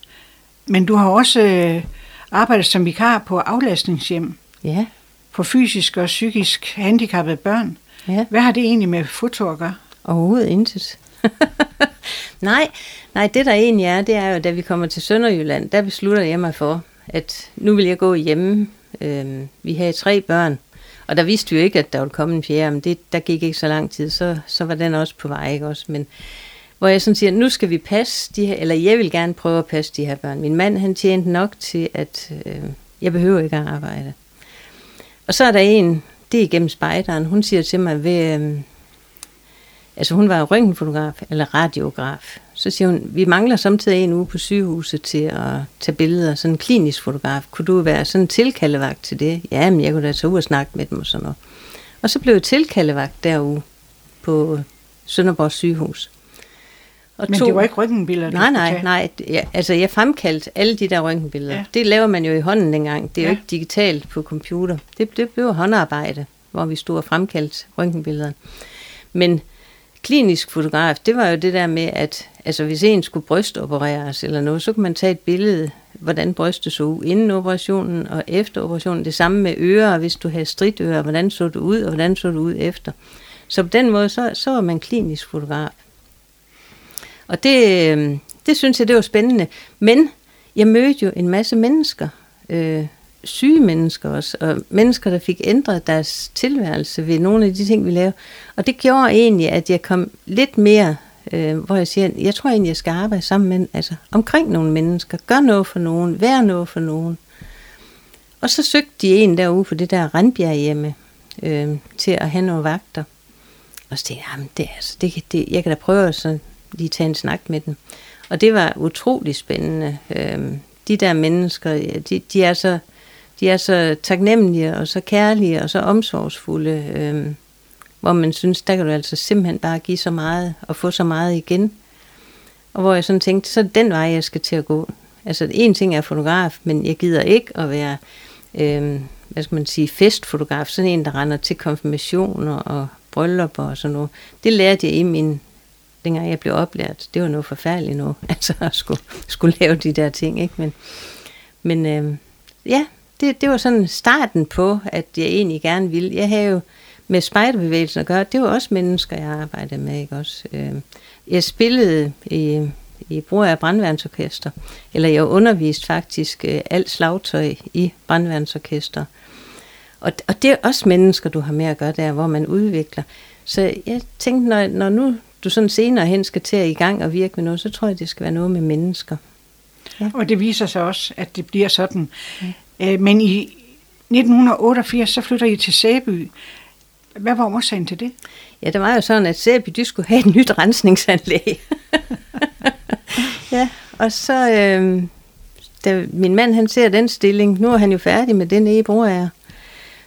men du har også øh, arbejdet som vikar på aflastningshjem Ja. for fysisk og psykisk handicappede børn. Ja. Hvad har det egentlig med foto at gøre? Overhovedet intet. (laughs) nej, nej, det der egentlig er, det er jo, da vi kommer til Sønderjylland, der beslutter jeg mig for, at nu vil jeg gå hjemme. Øhm, vi havde tre børn, og der vidste vi jo ikke, at der ville komme en fjerde, men det, der gik ikke så lang tid, så, så var den også på vej, ikke også? Men hvor jeg sådan siger, nu skal vi passe de her, eller jeg vil gerne prøve at passe de her børn. Min mand, han tjente nok til, at øh, jeg behøver ikke at arbejde. Og så er der en, det er igennem spejderen, hun siger til mig, ved, øh, altså hun var jo røntgenfotograf, eller radiograf. Så siger hun, vi mangler samtidig en uge på sygehuset til at tage billeder, sådan en klinisk fotograf. Kunne du være sådan en tilkaldevagt til det? Ja, men jeg kunne da tage ud og snakke med dem og sådan noget. Og så blev jeg tilkaldevagt derude på Sønderborg sygehus. Og Men det var ikke ryggenbilleder, du Nej, nej, nej. Ja, altså, jeg fremkaldte alle de der røntgenbilleder. Ja. Det laver man jo i hånden dengang. Det er jo Ja. ikke digitalt på computer. Det, det blev håndarbejde, hvor vi stod og fremkaldte røntgenbilleder. Men klinisk fotograf, det var jo det der med, at altså, hvis en skulle brystopereres eller noget, så kunne man tage et billede, hvordan brystet så ud inden operationen og efter operationen. Det samme med ører, hvis du havde stridører, hvordan så det ud, og hvordan så det ud efter. Så på den måde, så, så var man klinisk fotograf. Og det, øh, det synes jeg, det var spændende. Men jeg mødte jo en masse mennesker, øh, syge mennesker også, og mennesker, der fik ændret deres tilværelse ved nogle af de ting, vi lavede. Og det gjorde egentlig, at jeg kom lidt mere, øh, hvor jeg siger, jeg tror egentlig, jeg skal arbejde sammen med, altså omkring nogle mennesker, gør noget for nogen, vær noget for nogen. Og så søgte de en derude på det der Randbjerg hjemme, øh, til at have nogle vagter. Og så tænkte jeg, jamen, det, altså, det, det, jeg kan da prøve at sådan lige tage en snak med dem. Og det var utrolig spændende. Øhm, de der mennesker, de, de, er så, de er så taknemmelige og så kærlige og så omsorgsfulde, øhm, hvor man synes, der kan du altså simpelthen bare give så meget og få så meget igen. Og hvor jeg sådan tænkte, så er den vej, jeg skal til at gå. Altså en ting er fotograf, men jeg gider ikke at være, øhm, hvad skal man sige, festfotograf. Sådan en, der render til konfirmationer og bryllupper og sådan noget. Det lærte jeg i min, dengang jeg blev oplært. Det var noget forfærdeligt nu, (laughs) altså at skulle, skulle lave de der ting, ikke? Men, men øh, ja, det, det var sådan starten på, at jeg egentlig gerne ville. Jeg havde jo med spejderbevægelsen at gøre, det var også mennesker, jeg arbejdede med, ikke også? Øh, jeg spillede i, i Brug af Brandværnsorkester, eller jeg underviste faktisk øh, alt slagtøj i Brandværnsorkester. Og, og det er også mennesker, du har med at gøre der, hvor man udvikler. Så jeg tænkte, når, når nu du sådan senere hen skal til at i gang og virke med noget, så tror jeg, det skal være noget med mennesker. Og det viser sig også, at det bliver sådan. Øh, Men i 1988, så flytter I til Sæby. Hvad var årsagen til det? Ja, det var jo sådan, at Sæby, de skulle have et nyt rensningsanlæg. (laughs) ja, og så, øh, da min mand han ser den stilling, nu er han jo færdig med den Broager.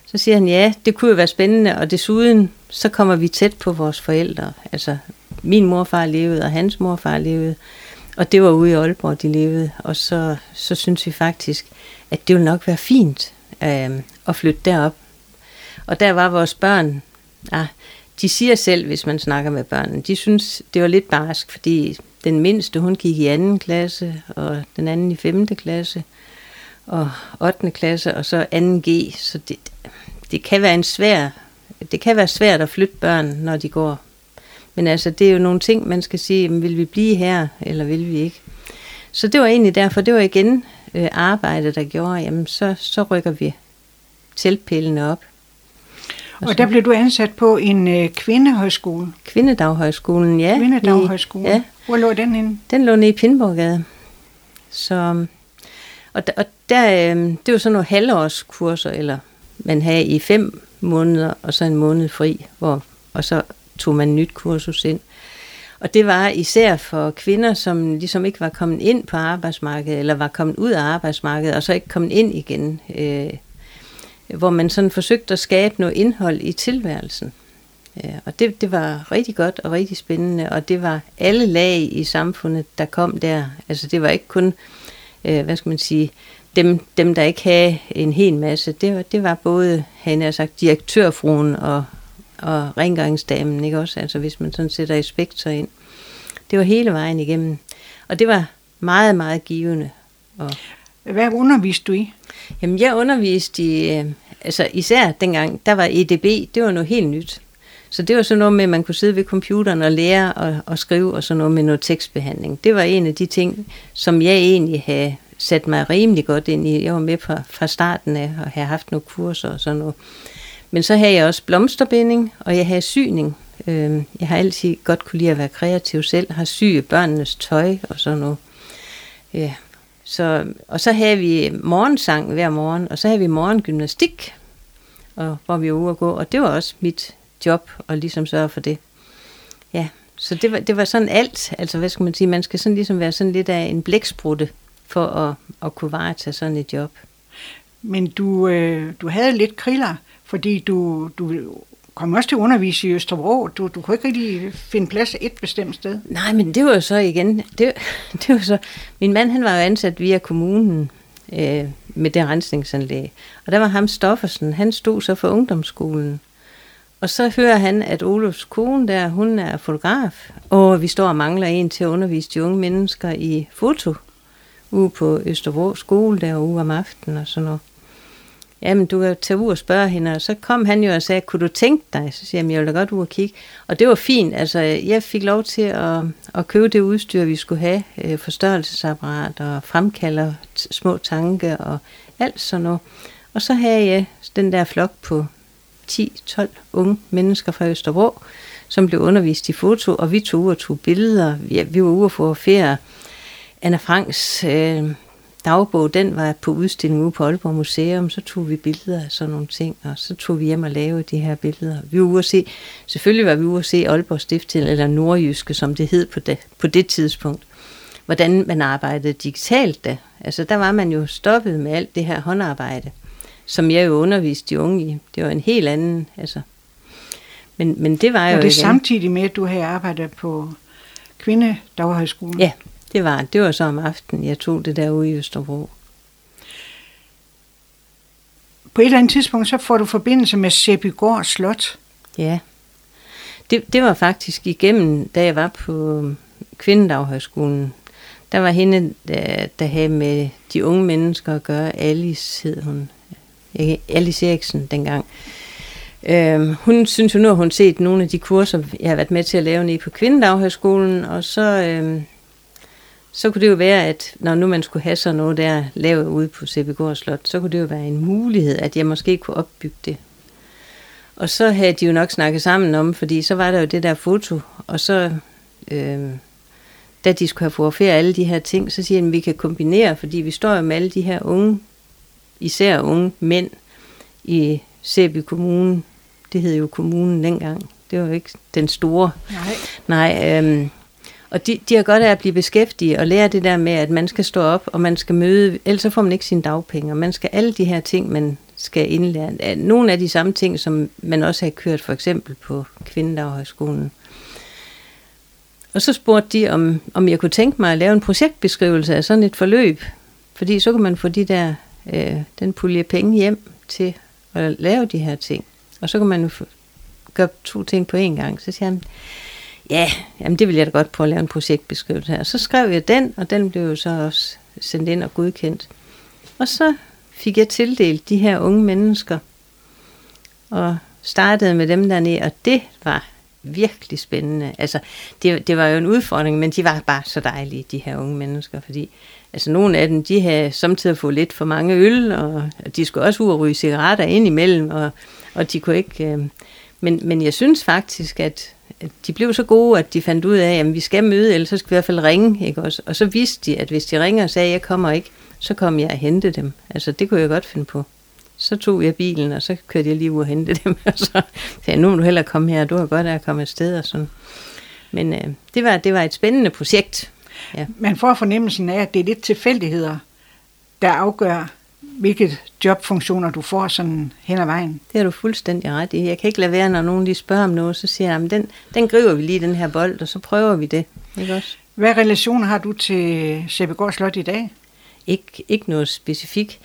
Så siger han, ja, det kunne jo være spændende, og desuden, så kommer vi tæt på vores forældre. Altså, min morfar levede, og hans morfar levede, og det var ude i Aalborg, de levede. Og så, så synes vi faktisk, at det ville nok være fint øh, at flytte derop. Og der var vores børn, ah, de siger selv, hvis man snakker med børnene, de synes, det var lidt barsk, fordi den mindste, hun gik i anden klasse, og den anden i 5. klasse, og 8. klasse, og så 2G, så det, det kan være en svær, det kan være svært at flytte børn, når de går. Men altså, det er jo nogle ting, man skal sige, jamen, vil vi blive her, eller vil vi ikke? Så det var egentlig derfor, det var igen øh, arbejde, der gjorde, jamen så, så rykker vi teltpælene op. Og der blev du ansat på en øh, kvindehøjskole. Kvindedaghøjskolen, ja. Kvindedaghøjskole. Ja, Hvor lå den henne? den lå nede i Pindborggade. Så, og, og der, øh, det var sådan nogle halvårskurser, eller man havde i fem måneder, og så en måned fri, hvor, og så tog man nyt kursus ind. Og det var især for kvinder, som ligesom ikke var kommet ind på arbejdsmarkedet, eller var kommet ud af arbejdsmarkedet, og så ikke kommet ind igen. Øh, hvor man sådan forsøgte at skabe noget indhold i tilværelsen. Ja, og det, det var rigtig godt og rigtig spændende, og det var alle lag i samfundet, der kom der. Altså det var ikke kun, øh, hvad skal man sige, dem, dem der ikke havde en hel masse. Det var, det var både, han har sagt, direktørfruen og og rengøringsdamen, ikke også? Altså hvis man sådan sætter inspektor ind. Det var hele vejen igennem. Og det var meget, meget givende. Og Hvad underviste du i? Jamen, jeg underviste i, øh, altså især dengang, der var EDB, det var noget helt nyt. Så det var sådan noget med, at man kunne sidde ved computeren og lære og, og skrive, og sådan noget med noget tekstbehandling. Det var en af de ting, som jeg egentlig havde sat mig rimelig godt ind i. Jeg var med fra, fra starten af, og havde haft nogle kurser og sådan noget. Men så havde jeg også blomsterbinding, og jeg havde syning. Øh, Jeg har altid godt kunne lide at være kreativ selv, har syet børnenes tøj og sådan noget. Ja. Så, og så havde vi morgensang hver morgen, og så havde vi morgengymnastik, og, hvor vi var ude at gå, og det var også mit job at ligesom sørge for det. Ja, så det var, det var sådan alt, altså hvad skal man sige, man skal sådan ligesom være sådan lidt af en blæksprutte for at, at kunne varetage sådan et job. Men du, øh, du havde lidt kriller, fordi du, du kom også til at undervise i Østerbro. Du, du kunne ikke rigtig finde plads et bestemt sted. Nej, men det var jo så igen, det, (laughs) det var så, min mand han var jo ansat via kommunen øh, med det rensningsanlæg. Og der var ham Stoffersen, han stod så for ungdomsskolen. Og så hører han, at Olofs kone der, hun er fotograf, og vi står og mangler en til at undervise de unge mennesker i foto ude på Østerbro skole derude om aftenen og sådan noget. Jamen, du kan tage ud og spørge hende, og så kom han jo og sagde, kunne du tænke dig? Så siger jeg, jeg vil da godt ud og kigge. Og det var fint, altså jeg fik lov til at, at købe det udstyr, vi skulle have, øh, forstørrelsesapparat og fremkalder små tanke og alt sådan noget. Og så havde jeg den der flok på 10-12 unge mennesker fra Østerbro, som blev undervist i foto, og vi tog ud og tog billeder. Vi, vi var ude og fotografere Anna Franks øh, dagbog, den var på udstilling ude på Aalborg Museum, så tog vi billeder af sådan nogle ting, og så tog vi hjem og lavede de her billeder. Vi var ude at se, selvfølgelig var vi ude at se Aalborg Stiftel, eller Nordjyske, som det hed på det, på det tidspunkt. Hvordan man arbejdede digitalt da. Altså der var man jo stoppet med alt det her håndarbejde, som jeg jo underviste de unge i. Det var en helt anden, altså. Men, men det var jo Og det igen- samtidig med, at du havde arbejdet på Kvindedaghøjskolen. Ja, det var, det var så om aftenen, jeg tog det der ude i Østerbro. På et eller andet tidspunkt, så får du forbindelse med Sæbygård Slot. Ja. Det, det var faktisk igennem, da jeg var på Kvindedaghøjskolen. Der var hende, der, der havde med de unge mennesker at gøre. Alice hed hun. Alice Eriksen dengang. Øhm, hun synes jo nu, at hun set nogle af de kurser, jeg har været med til at lave nede på Kvindedaghøjskolen, og så, øhm, så kunne det jo være, at når nu man skulle have sådan noget der lavet ude på Sæbegård Slot, så kunne det jo være en mulighed, at jeg måske kunne opbygge det. Og så havde de jo nok snakket sammen om, fordi så var der jo det der foto, og så, øh, da de skulle have fotograferet alle de her ting, så siger de, at vi kan kombinere, fordi vi står jo med alle de her unge, især unge mænd i Sæby Kommune. Det hed jo kommunen dengang. Det var jo ikke den store Nej. Nej, øhm, og de, de har godt af at blive beskæftiget og lære det der med, at man skal stå op, og man skal møde, ellers så får man ikke sine dagpenge, og man skal alle de her ting, man skal indlære. Nogle af de samme ting, som man også har kørt for eksempel på Kvindedaghøjskolen. Og så spurgte de, om, om jeg kunne tænke mig at lave en projektbeskrivelse af sådan et forløb, fordi så kan man få de der, øh, den pulje penge hjem til at lave de her ting. Og så kan man jo få- gøre to ting på én gang. Så siger han, ja, jamen det vil jeg da godt prøve at lave en projektbeskrivelse her. Så skrev jeg den, og den blev jo så også sendt ind og godkendt. Og så fik jeg tildelt de her unge mennesker, og startede med dem dernede, og det var virkelig spændende. Altså, det, det var jo en udfordring, men de var bare så dejlige, de her unge mennesker, fordi altså, nogle af dem, de havde samtidig fået lidt for mange øl, og de skulle også ud og ryge cigaretter ind imellem, og, og de kunne ikke... Øh, men, men jeg synes faktisk, at, at de blev så gode, at de fandt ud af, at vi skal møde, eller så skal vi i hvert fald ringe. Ikke? også? Og så vidste de, at hvis de ringer og sagde, at jeg kommer ikke, så kom jeg og hente dem. Altså, det kunne jeg godt finde på. Så tog jeg bilen, og så kørte jeg lige ud og hente dem. (laughs) Og så sagde jeg, nu må du hellere komme her, du har godt af at komme afsted. Og sådan. Men øh, det, var, det var et spændende projekt. Ja. Man får fornemmelsen af, at det er lidt tilfældigheder, der afgør, hvilke jobfunktioner du får sådan hen ad vejen. Det har du fuldstændig ret i. Jeg kan ikke lade være, når nogen lige spørger om noget, så siger jeg, "Jamen, den, den griber vi lige, den her bold, og så prøver vi det. Ikke også? Hvad relationer har du til Sæbegård Slot i dag? ikke, ikke noget specifikt.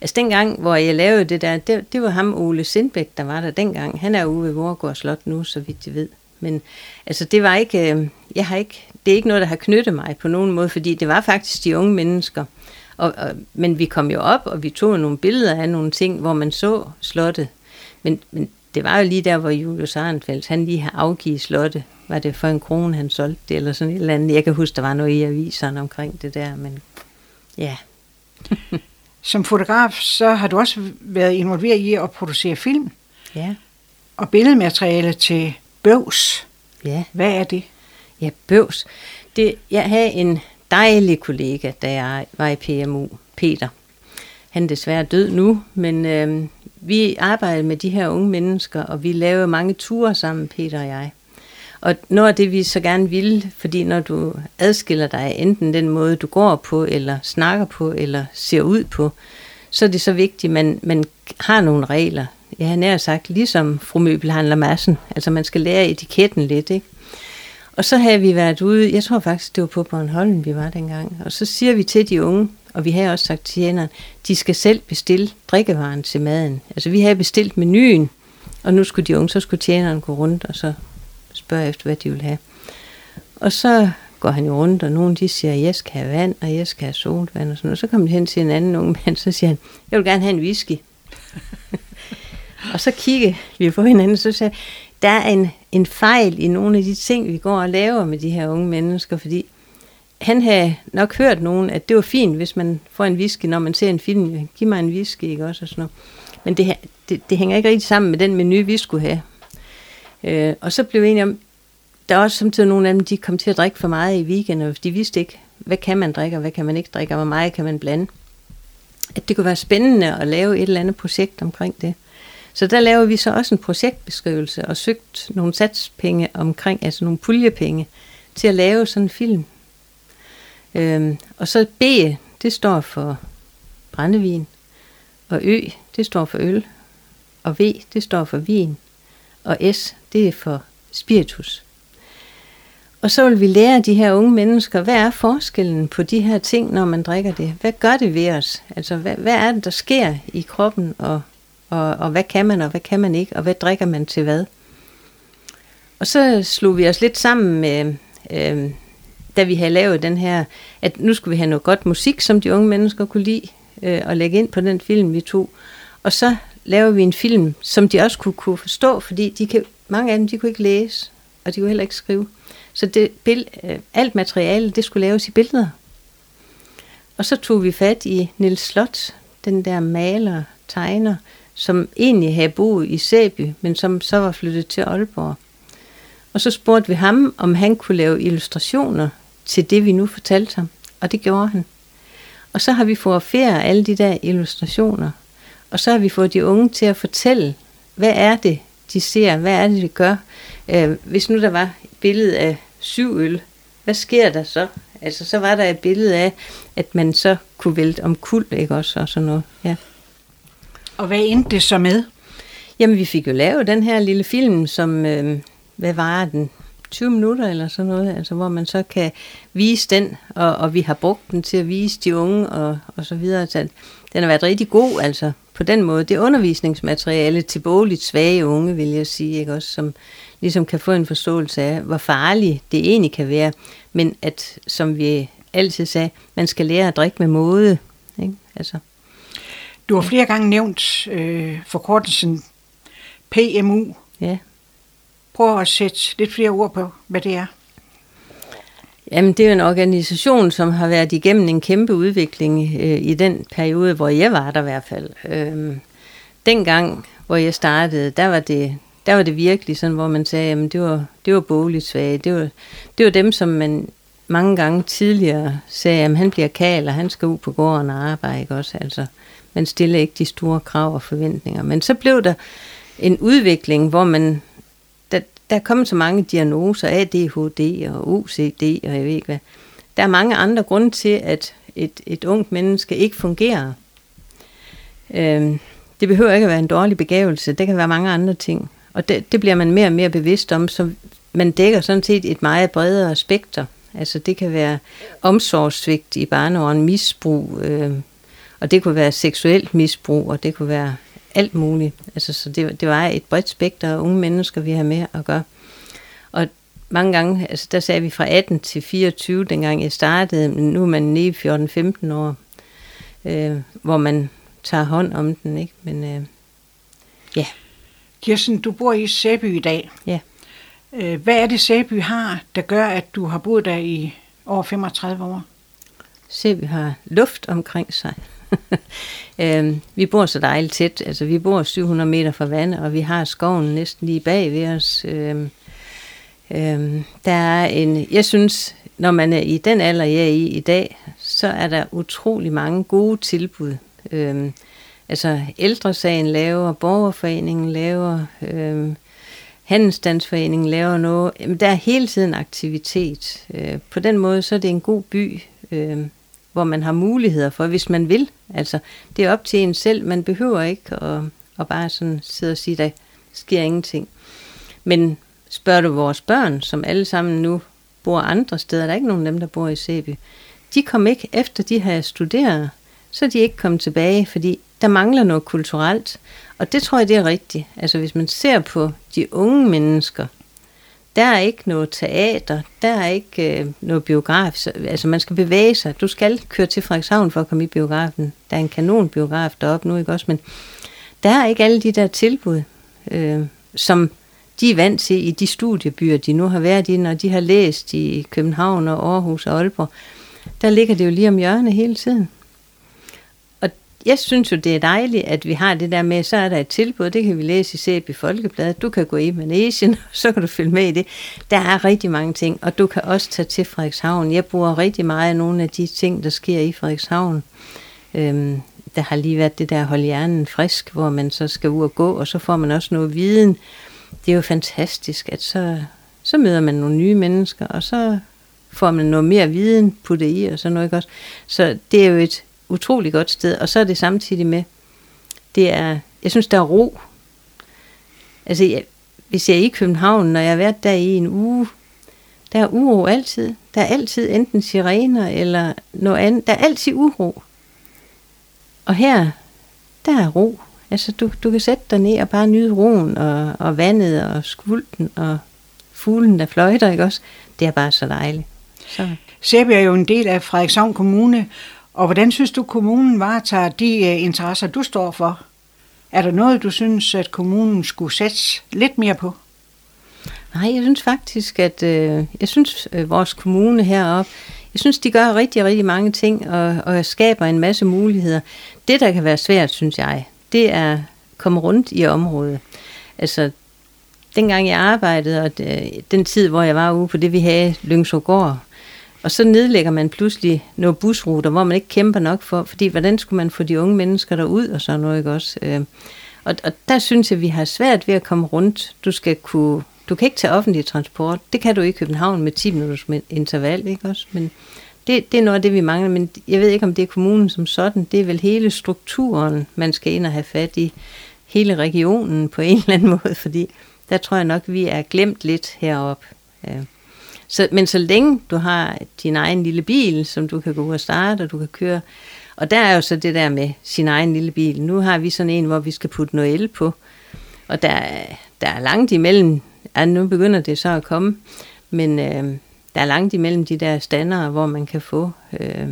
Altså dengang, hvor jeg lavede det der, det, det var ham Ole Sindbæk, der var der dengang. Han er ude ved Vorgård Slot nu, så vidt jeg ved. Men altså det var ikke, øh, jeg har ikke, det er ikke noget, der har knyttet mig på nogen måde, fordi det var faktisk de unge mennesker. Og, og, men vi kom jo op, og vi tog nogle billeder af nogle ting, hvor man så slottet. Men, men det var jo lige der, hvor Julius Arnfeldt, han lige har afgivet slottet. Var det for en krone, han solgte det, eller sådan et eller andet. Jeg kan huske, der var noget i aviserne omkring det der, men ja. (laughs) Som fotograf, så har du også været involveret i at producere film. Ja. Og billedmateriale til bøvs. Ja. Hvad er det? Ja, bøvs. Det, jeg havde en dejlig kollega, da jeg var i PMU, Peter. Han er desværre død nu, men øh, vi arbejdede med de her unge mennesker, og vi lavede mange ture sammen, Peter og jeg. Og noget af det, vi så gerne ville, fordi når du adskiller dig enten den måde, du går på, eller snakker på, eller ser ud på, så er det så vigtigt, at man, man har nogle regler. Jeg har nær sagt, ligesom fru Møbelhandler Madsen. Altså man skal lære etiketten lidt, ikke? Og så havde vi været ude, jeg tror faktisk, det var på Bornholm, vi var dengang. Og så siger vi til de unge, og vi havde også sagt til tjeneren, de skal selv bestille drikkevaren til maden. Altså vi havde bestilt menuen, og nu skulle de unge, så skulle tjeneren gå rundt og så spørge efter, hvad de ville have. Og så går han jo rundt, og nogen de siger, jeg skal have vand, og jeg skal have solvand og sådan noget. Så kommer de hen til en anden ung mand, så siger han, jeg vil gerne have en whisky. (laughs) og så kigger vi på hinanden, så siger der er en, en fejl i nogle af de ting, vi går og laver med de her unge mennesker, fordi han havde nok hørt nogen, at det var fint, hvis man får en whisky, når man ser en film. Giv mig en whisky, ikke også? Og sådan noget. Men det, det, det hænger ikke rigtig sammen med den menu, vi skulle have. Øh, og så blev vi enige om, der er også samtidig nogle af dem, de kom til at drikke for meget i weekenden, for de vidste ikke, hvad kan man drikke, og hvad kan man ikke drikke, og hvor meget kan man blande. At det kunne være spændende at lave et eller andet projekt omkring det. Så der laver vi så også en projektbeskrivelse og søgt nogle satspenge omkring, altså nogle puljepenge, til at lave sådan en film. Øhm, og så B, det står for brændevin, og Ø, det står for øl, og V, det står for vin, og S, det er for spiritus. Og så vil vi lære de her unge mennesker, hvad er forskellen på de her ting, når man drikker det? Hvad gør det ved os? Altså, hvad, hvad er det, der sker i kroppen, og, og, og hvad kan man, og hvad kan man ikke, og hvad drikker man til hvad? Og så slog vi os lidt sammen med, øh, da vi havde lavet den her, at nu skulle vi have noget godt musik, som de unge mennesker kunne lide, øh, og lægge ind på den film, vi tog. Og så laver vi en film, som de også kunne, kunne forstå, fordi de kan, mange af dem, de kunne ikke læse, og de kunne heller ikke skrive. Så det, bill, øh, alt materiale, det skulle laves i billeder. Og så tog vi fat i Nils Slot, den der maler, tegner, som egentlig havde boet i Sæby, men som så var flyttet til Aalborg. Og så spurgte vi ham, om han kunne lave illustrationer til det, vi nu fortalte ham. Og det gjorde han. Og så har vi fået fotograferet alle de der illustrationer. Og så har vi fået de unge til at fortælle, hvad er det, de ser, hvad er det, de gør. Øh, hvis nu der var et billede af syv øl, hvad sker der så? Altså, så var der et billede af, at man så kunne vælte om kul, ikke også, og sådan noget. Ja. Og hvad endte det så med? Jamen, vi fik jo lavet den her lille film, som, øh, hvad var den? 20 minutter eller sådan noget, altså hvor man så kan vise den, og, og vi har brugt den til at vise de unge og, og så videre. Så den har været rigtig god, altså på den måde. Det er undervisningsmateriale til bogligt svage unge, vil jeg sige, ikke også, som ligesom kan få en forståelse af, hvor farligt det egentlig kan være, men at, som vi altid sagde, man skal lære at drikke med måde. Ikke? Altså. Du har flere gange nævnt øh, forkortelsen PMU. Ja. Prøv at sætte lidt flere ord på, hvad det er. Jamen, det er en organisation, som har været igennem en kæmpe udvikling øh, i den periode, hvor jeg var der i hvert fald. Øh, dengang, hvor jeg startede, der var det, der var det virkelig sådan, hvor man sagde, at det var, det var bogligt svage. Det var, det var dem, som man mange gange tidligere sagde, at han bliver kal, og han skal ud på gården og arbejde. Ikke også? Altså, man stiller ikke de store krav og forventninger. Men så blev der en udvikling, hvor man der er kommet så mange diagnoser, ADHD og OCD og jeg ved ikke hvad. Der er mange andre grunde til, at et, et ungt menneske ikke fungerer. Øhm, det behøver ikke at være en dårlig begævelse, det kan være mange andre ting. Og det, det bliver man mere og mere bevidst om, så man dækker sådan set et meget bredere spekter Altså det kan være omsorgssvigt i barneåren, misbrug, øh, og det kunne være seksuelt misbrug, og det kunne være alt muligt. Altså, så det, det var et bredt spekter af unge mennesker, vi har med at gøre. Og mange gange, altså der sagde vi fra 18 til 24, dengang jeg startede, men nu er man nede i 14-15 år, øh, hvor man tager hånd om den, ikke? Men øh, ja. Kirsten, du bor i Sæby i dag. Ja. Øh, hvad er det, Sæby har, der gør, at du har boet der i over 35 år? Sæby har luft omkring sig. (laughs) øhm, vi bor så dejligt tæt, altså vi bor 700 meter fra vandet, og vi har skoven næsten lige bag ved os. Øhm, øhm, der er en, jeg synes, når man er i den alder, jeg er i i dag, så er der utrolig mange gode tilbud. Øhm, altså ældresagen laver, borgerforeningen laver, Øhm, Handelsstandsforeningen laver noget. Jamen, der er hele tiden aktivitet. Øh, på den måde, så er det en god by, øh, hvor man har muligheder for, hvis man vil. Altså, det er op til en selv. Man behøver ikke at, at bare sådan sidde og sige, der sker ingenting. Men spørger du vores børn, som alle sammen nu bor andre steder, der er ikke nogen af dem, der bor i Sæby, de kom ikke efter de har studeret, så er de ikke kommet tilbage, fordi der mangler noget kulturelt. Og det tror jeg, det er rigtigt. Altså hvis man ser på de unge mennesker, der er ikke noget teater, der er ikke øh, noget biograf. Så, altså man skal bevæge sig. Du skal køre til Frederikshavn for at komme i biografen. Der er en kanonbiograf deroppe nu, ikke også? Men der er ikke alle de der tilbud, øh, som de er vant til i de studiebyer, de nu har været i, når de har læst i København og Aarhus og Aalborg. Der ligger det jo lige om hjørnet hele tiden jeg synes jo, det er dejligt, at vi har det der med, så er der et tilbud, det kan vi læse i CB Folkebladet, du kan gå i Manesien, (laughs) så kan du følge med i det. Der er rigtig mange ting, og du kan også tage til Frederikshavn. Jeg bruger rigtig meget af nogle af de ting, der sker i Frederikshavn. Øhm, der har lige været det der hold hjernen frisk, hvor man så skal ud og gå, og så får man også noget viden. Det er jo fantastisk, at så, så møder man nogle nye mennesker, og så får man noget mere viden puttet i, og sådan noget, ikke også? Så det er jo et utrolig godt sted, og så er det samtidig med, det er, jeg synes, der er ro. Altså, jeg, hvis jeg er i København, når jeg har været der i en uge, der er uro altid. Der er altid enten sirener eller noget andet. Der er altid uro. Og her, der er ro. Altså, du, du kan sætte dig ned og bare nyde roen og, og vandet og skvulten og fuglen, der fløjter, ikke også? Det er bare så dejligt. Så. Sæbe er jo en del af Frederikshavn Kommune, og hvordan synes du, kommunen varetager de øh, interesser, du står for? Er der noget, du synes, at kommunen skulle sætte lidt mere på? Nej, jeg synes faktisk, at øh, jeg synes, øh, vores kommune heroppe, jeg synes, de gør rigtig, rigtig mange ting og, og skaber en masse muligheder. Det, der kan være svært, synes jeg, det er at komme rundt i området. Altså, dengang jeg arbejdede, og det, den tid, hvor jeg var ude på det, vi havde Lyngsågård, og så nedlægger man pludselig nogle busruter, hvor man ikke kæmper nok for, fordi hvordan skulle man få de unge mennesker derud og sådan noget, ikke også? Øh, og, og der synes jeg, at vi har svært ved at komme rundt. Du skal kunne, du kan ikke tage offentlig transport. Det kan du i København med 10 minutters interval, ikke også? Men det, det er noget af det, vi mangler, men jeg ved ikke, om det er kommunen som sådan. Det er vel hele strukturen, man skal ind og have fat i. Hele regionen på en eller anden (laughs) måde, fordi der tror jeg nok, vi er glemt lidt heroppe. Så, men så længe du har din egen lille bil, som du kan gå ud og starte, og du kan køre, og der er jo så det der med sin egen lille bil. Nu har vi sådan en, hvor vi skal putte noget el på, og der, der er langt imellem, ja, nu begynder det så at komme, men øh, der er langt imellem de der standere, hvor man kan få øh,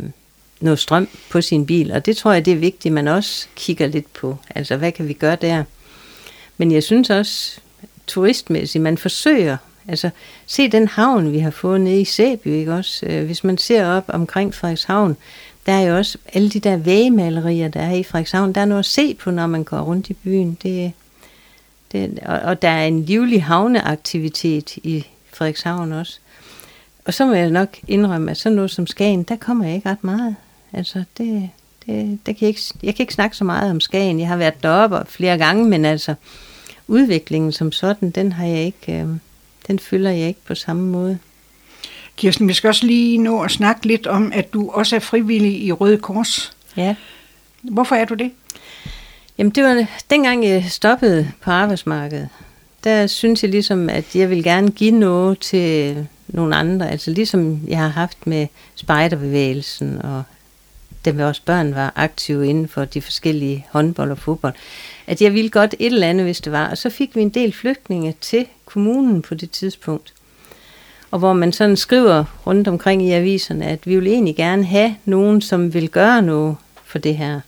noget strøm på sin bil, og det tror jeg, det er vigtigt, man også kigger lidt på. Altså, hvad kan vi gøre der? Men jeg synes også, turistmæssigt, man forsøger Altså, se den havn, vi har fået nede i Sæby, ikke også? Øh, hvis man ser op omkring Frederikshavn, der er jo også alle de der vægemalerier, der er i Frederikshavn. Der er noget at se på, når man går rundt i byen. Det, det, og, og der er en livlig havneaktivitet i Frederikshavn også. Og så må jeg nok indrømme, at sådan noget som Skagen, der kommer jeg ikke ret meget. Altså, det, det, det kan jeg, ikke, jeg kan ikke snakke så meget om Skagen. Jeg har været deroppe flere gange, men altså, udviklingen som sådan, den har jeg ikke... Øh, den følger jeg ikke på samme måde. Kirsten, vi skal også lige nå at snakke lidt om, at du også er frivillig i Røde Kors. Ja. Hvorfor er du det? Jamen det var dengang jeg stoppede på arbejdsmarkedet. Der synes jeg ligesom, at jeg vil gerne give noget til, nogle andre. Altså ligesom jeg har haft med spejderbevægelsen, og da også børn var aktive inden for de forskellige håndbold og fodbold, at jeg ville godt et eller andet, hvis det var. Og så fik vi en del flygtninge til kommunen på det tidspunkt. Og hvor man sådan skriver rundt omkring i aviserne, at vi vil egentlig gerne have nogen, som vil gøre noget for det her.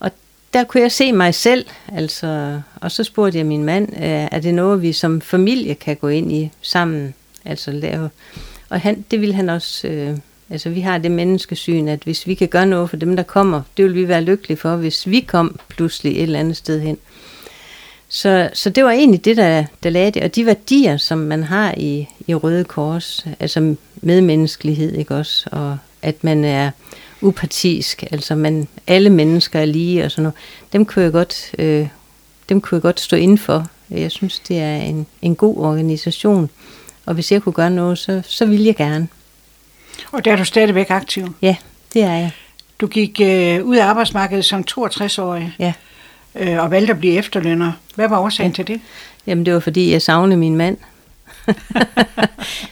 Og der kunne jeg se mig selv, altså, og så spurgte jeg min mand, øh, er det noget, vi som familie kan gå ind i sammen? Altså lave. Og han, det ville han også, øh, altså vi har det menneskesyn, at hvis vi kan gøre noget for dem, der kommer, det vil vi være lykkelige for, hvis vi kom pludselig et eller andet sted hen. Så, så det var egentlig det, der, der lagde det. Og de værdier, som man har i, i Røde Kors, altså medmenneskelighed, ikke også? Og at man er upartisk, altså man, alle mennesker er lige og sådan noget, dem kunne jeg godt, øh, dem kunne jeg godt stå inden for. Jeg synes, det er en, en god organisation. Og hvis jeg kunne gøre noget, så, så ville jeg gerne. Og der er du stadigvæk aktiv? Ja, det er jeg. Du gik øh, ud af arbejdsmarkedet som 62-årig? Ja. Øh, og valgte at blive efterlønner. Hvad var årsagen ja. til det? Jamen, det var fordi, jeg savnede min mand.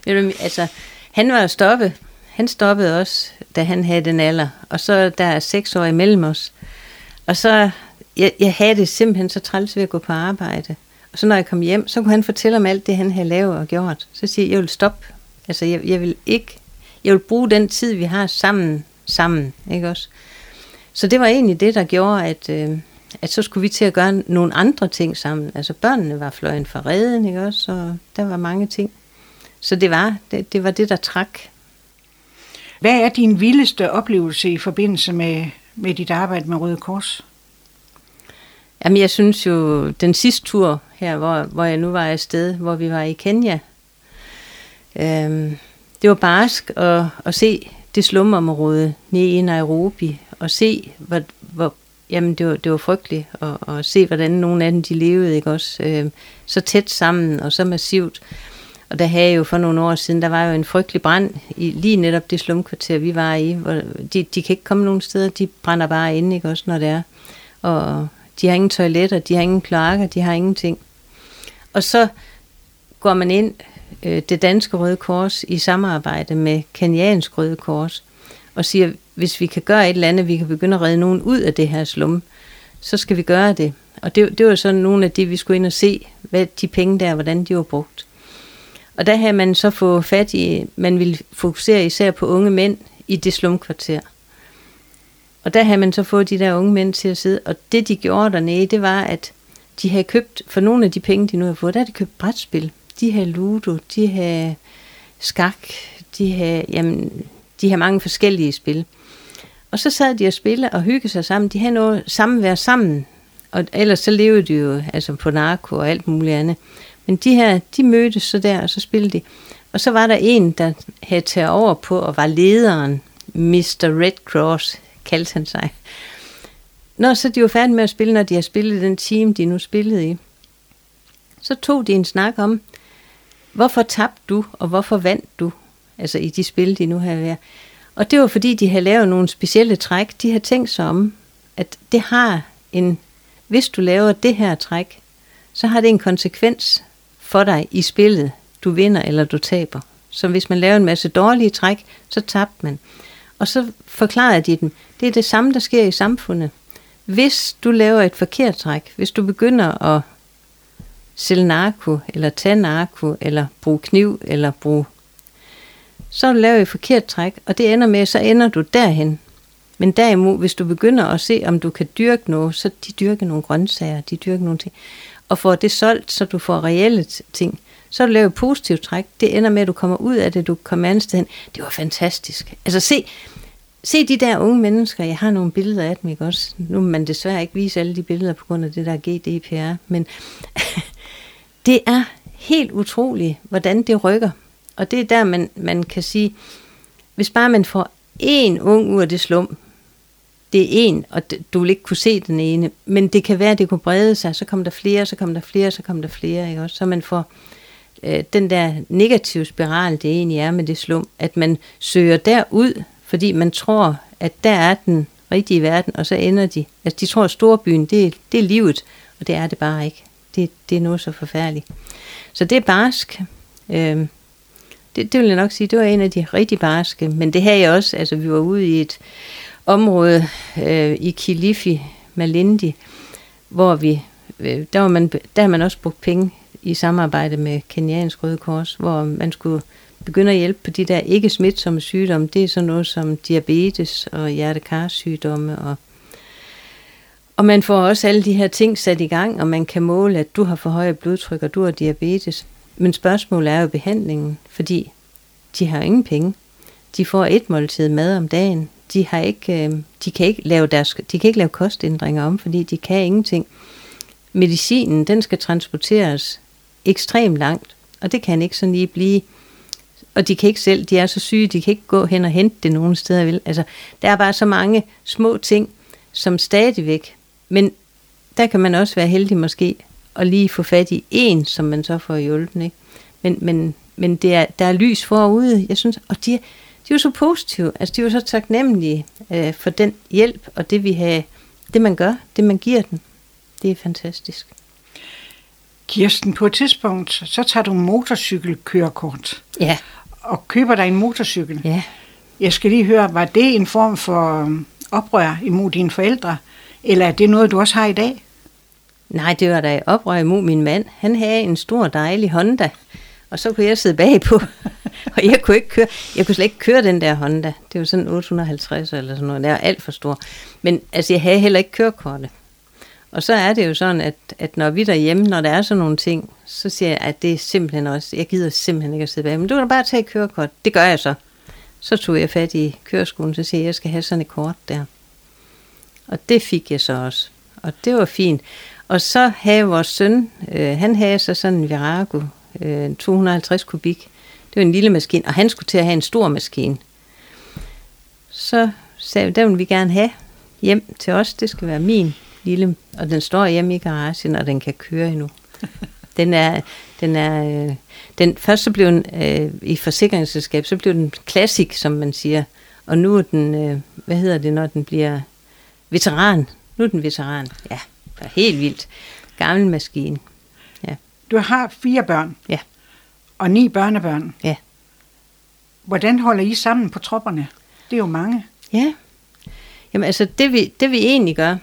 (laughs) altså, han var stoppet. Han stoppede også, da han havde den alder. Og så der er seks år imellem os. Og så, jeg, jeg havde det simpelthen så træls ved at gå på arbejde. Og så når jeg kom hjem, så kunne han fortælle om alt det, han havde lavet og gjort. Så siger jeg, jeg vil stoppe. Altså, jeg, jeg vil ikke, jeg vil bruge den tid, vi har sammen, sammen, ikke også? Så det var egentlig det, der gjorde, at, øh, at så skulle vi til at gøre nogle andre ting sammen. Altså børnene var fløjen fra redden, ikke også? Og der var mange ting. Så det var det, det, var det der trak. Hvad er din vildeste oplevelse i forbindelse med, med dit arbejde med Røde Kors? Jamen, jeg synes jo, den sidste tur her, hvor, hvor jeg nu var afsted, hvor vi var i Kenya, øhm, det var barsk at, at se det slumområde nede i Nairobi, og se, hvor, hvor jamen det var, det var frygteligt at, at se, hvordan nogle af dem de levede, ikke også? Øh, så tæt sammen og så massivt. Og der havde jo for nogle år siden, der var jo en frygtelig brand i lige netop det slumkvarter, vi var i. Hvor de, de kan ikke komme nogen steder, de brænder bare inde, ikke også, når det er. Og de har ingen toiletter, de har ingen kloakker, de har ingenting. Og så går man ind, øh, det danske Røde Kors, i samarbejde med Kenyansk Røde Kors, og siger, hvis vi kan gøre et eller andet, vi kan begynde at redde nogen ud af det her slum, så skal vi gøre det. Og det, det var sådan nogle af de, vi skulle ind og se, hvad de penge der, hvordan de var brugt. Og der havde man så få fat i, man ville fokusere især på unge mænd i det slumkvarter. Og der havde man så fået de der unge mænd til at sidde, og det de gjorde dernede, det var, at de havde købt, for nogle af de penge, de nu har fået, der havde de købt brætspil. De havde ludo, de havde skak, de havde, jamen, de havde mange forskellige spil. Og så sad de og spillede og hyggede sig sammen. De havde noget samvær sammen. Og ellers så levede de jo altså på narko og alt muligt andet. Men de her, de mødtes så der, og så spillede de. Og så var der en, der havde taget over på og var lederen. Mr. Red Cross kaldte han sig. Når så de var færdige med at spille, når de har spillet den team, de nu spillede i, så tog de en snak om, hvorfor tabte du, og hvorfor vandt du? Altså i de spil, de nu havde været. Og det var fordi, de havde lavet nogle specielle træk. De havde tænkt sig om, at det har en, hvis du laver det her træk, så har det en konsekvens for dig i spillet. Du vinder eller du taber. Så hvis man laver en masse dårlige træk, så tabte man. Og så forklarede de dem, det er det samme, der sker i samfundet. Hvis du laver et forkert træk, hvis du begynder at sælge narko, eller tage narko, eller bruge kniv, eller bruge så har du et forkert træk, og det ender med, så ender du derhen. Men derimod, hvis du begynder at se, om du kan dyrke noget, så de dyrker nogle grøntsager, de dyrker nogle ting, og får det solgt, så du får reelle ting, så du laver et positivt træk. Det ender med, at du kommer ud af det, du kommer andet sted hen. Det var fantastisk. Altså se, se de der unge mennesker, jeg har nogle billeder af dem, ikke også? Nu må man desværre ikke vise alle de billeder på grund af det der GDPR, men (laughs) det er helt utroligt, hvordan det rykker. Og det er der, man, man kan sige, hvis bare man får en ung ud af det slum, det er en, og du vil ikke kunne se den ene, men det kan være, at det kunne brede sig, så kommer der flere, så kommer der flere, så kommer der flere, ikke også? Så man får øh, den der negative spiral, det egentlig er med det slum, at man søger derud, fordi man tror, at der er den rigtige verden, og så ender de, altså de tror, at storbyen, det, det er livet, og det er det bare ikke. Det, det er noget så forfærdeligt. Så det er barsk. Øh, det, det vil jeg nok sige, det var en af de rigtig barske. Men det havde jeg også, altså vi var ude i et område øh, i Kilifi, Malindi, hvor vi, øh, der, var man, der har man også brugt penge i samarbejde med Kenyansk Røde Kors, hvor man skulle begynde at hjælpe på de der ikke smitsomme sygdomme. Det er sådan noget som diabetes og hjertekarsygdomme og og man får også alle de her ting sat i gang, og man kan måle, at du har for højt blodtryk, og du har diabetes. Men spørgsmålet er jo behandlingen, fordi de har ingen penge. De får et måltid mad om dagen. De, har ikke, øh, de, kan ikke lave deres, de kan ikke lave kostændringer om, fordi de kan ingenting. Medicinen, den skal transporteres ekstremt langt, og det kan ikke sådan lige blive. Og de kan ikke selv, de er så syge, de kan ikke gå hen og hente det nogen steder. Vel? Altså, der er bare så mange små ting, som stadigvæk men der kan man også være heldig måske at lige få fat i en, som man så får hjulpet. Ikke? Men, men, men det er, der er lys forude, jeg synes, og de, de er jo så positive, altså de er jo så taknemmelige øh, for den hjælp, og det vi har, det man gør, det man giver dem. Det er fantastisk. Kirsten, på et tidspunkt, så tager du motorcykelkørekort. Ja. Og køber dig en motorcykel. Ja. Jeg skal lige høre, var det en form for um, oprør imod dine forældre? Eller er det noget, du også har i dag? Nej, det var da oprør imod min mand. Han havde en stor, dejlig Honda, og så kunne jeg sidde bagpå. (laughs) og jeg kunne ikke køre, jeg kunne slet ikke køre den der Honda. Det var sådan 850 eller sådan noget. Det er alt for stor. Men altså, jeg havde heller ikke kørekortet. Og så er det jo sådan, at, at når vi derhjemme, når der er sådan nogle ting, så siger jeg, at det er simpelthen også, jeg gider simpelthen ikke at sidde bag. Men du kan bare tage kørekort. Det gør jeg så. Så tog jeg fat i køreskolen, så siger jeg, at jeg skal have sådan et kort der. Og det fik jeg så også. Og det var fint. Og så havde vores søn, øh, han havde så sådan en Virago, øh, 250 kubik. Det var en lille maskine, og han skulle til at have en stor maskine. Så sagde vi, den vil vi gerne have hjem til os. Det skal være min lille, og den står hjemme i garagen, og den kan køre endnu. (laughs) Den er, den er, øh, den, først så blev den øh, i forsikringsselskab, så blev den klassik, som man siger. Og nu er den, øh, hvad hedder det, når den bliver Veteran. Nu er den veteran. Ja, det er helt vildt. Gammel maskine. Du har fire børn. Ja. Og ni børnebørn. Ja. Hvordan holder I sammen på tropperne? Det er jo mange. Ja. Jamen altså, det vi, det vi egentlig gør,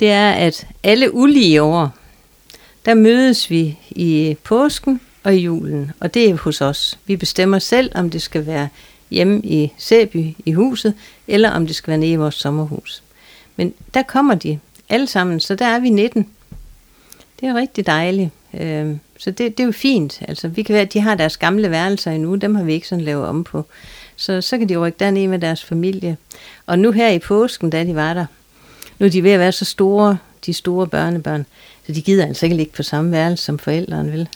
det er, at alle ulige år, der mødes vi i påsken og i julen, og det er hos os. Vi bestemmer selv, om det skal være hjemme i Sæby i huset, eller om det skal være nede i vores sommerhus. Men der kommer de alle sammen, så der er vi 19. Det er rigtig dejligt. Øh, så det, det er jo fint. Altså, vi kan være, at de har deres gamle værelser endnu, dem har vi ikke sådan lavet om på. Så, så kan de rykke derned med deres familie. Og nu her i påsken, da de var der, nu er de ved at være så store, de store børnebørn, så de gider altså ikke ligge på samme værelse som forældrene, vel?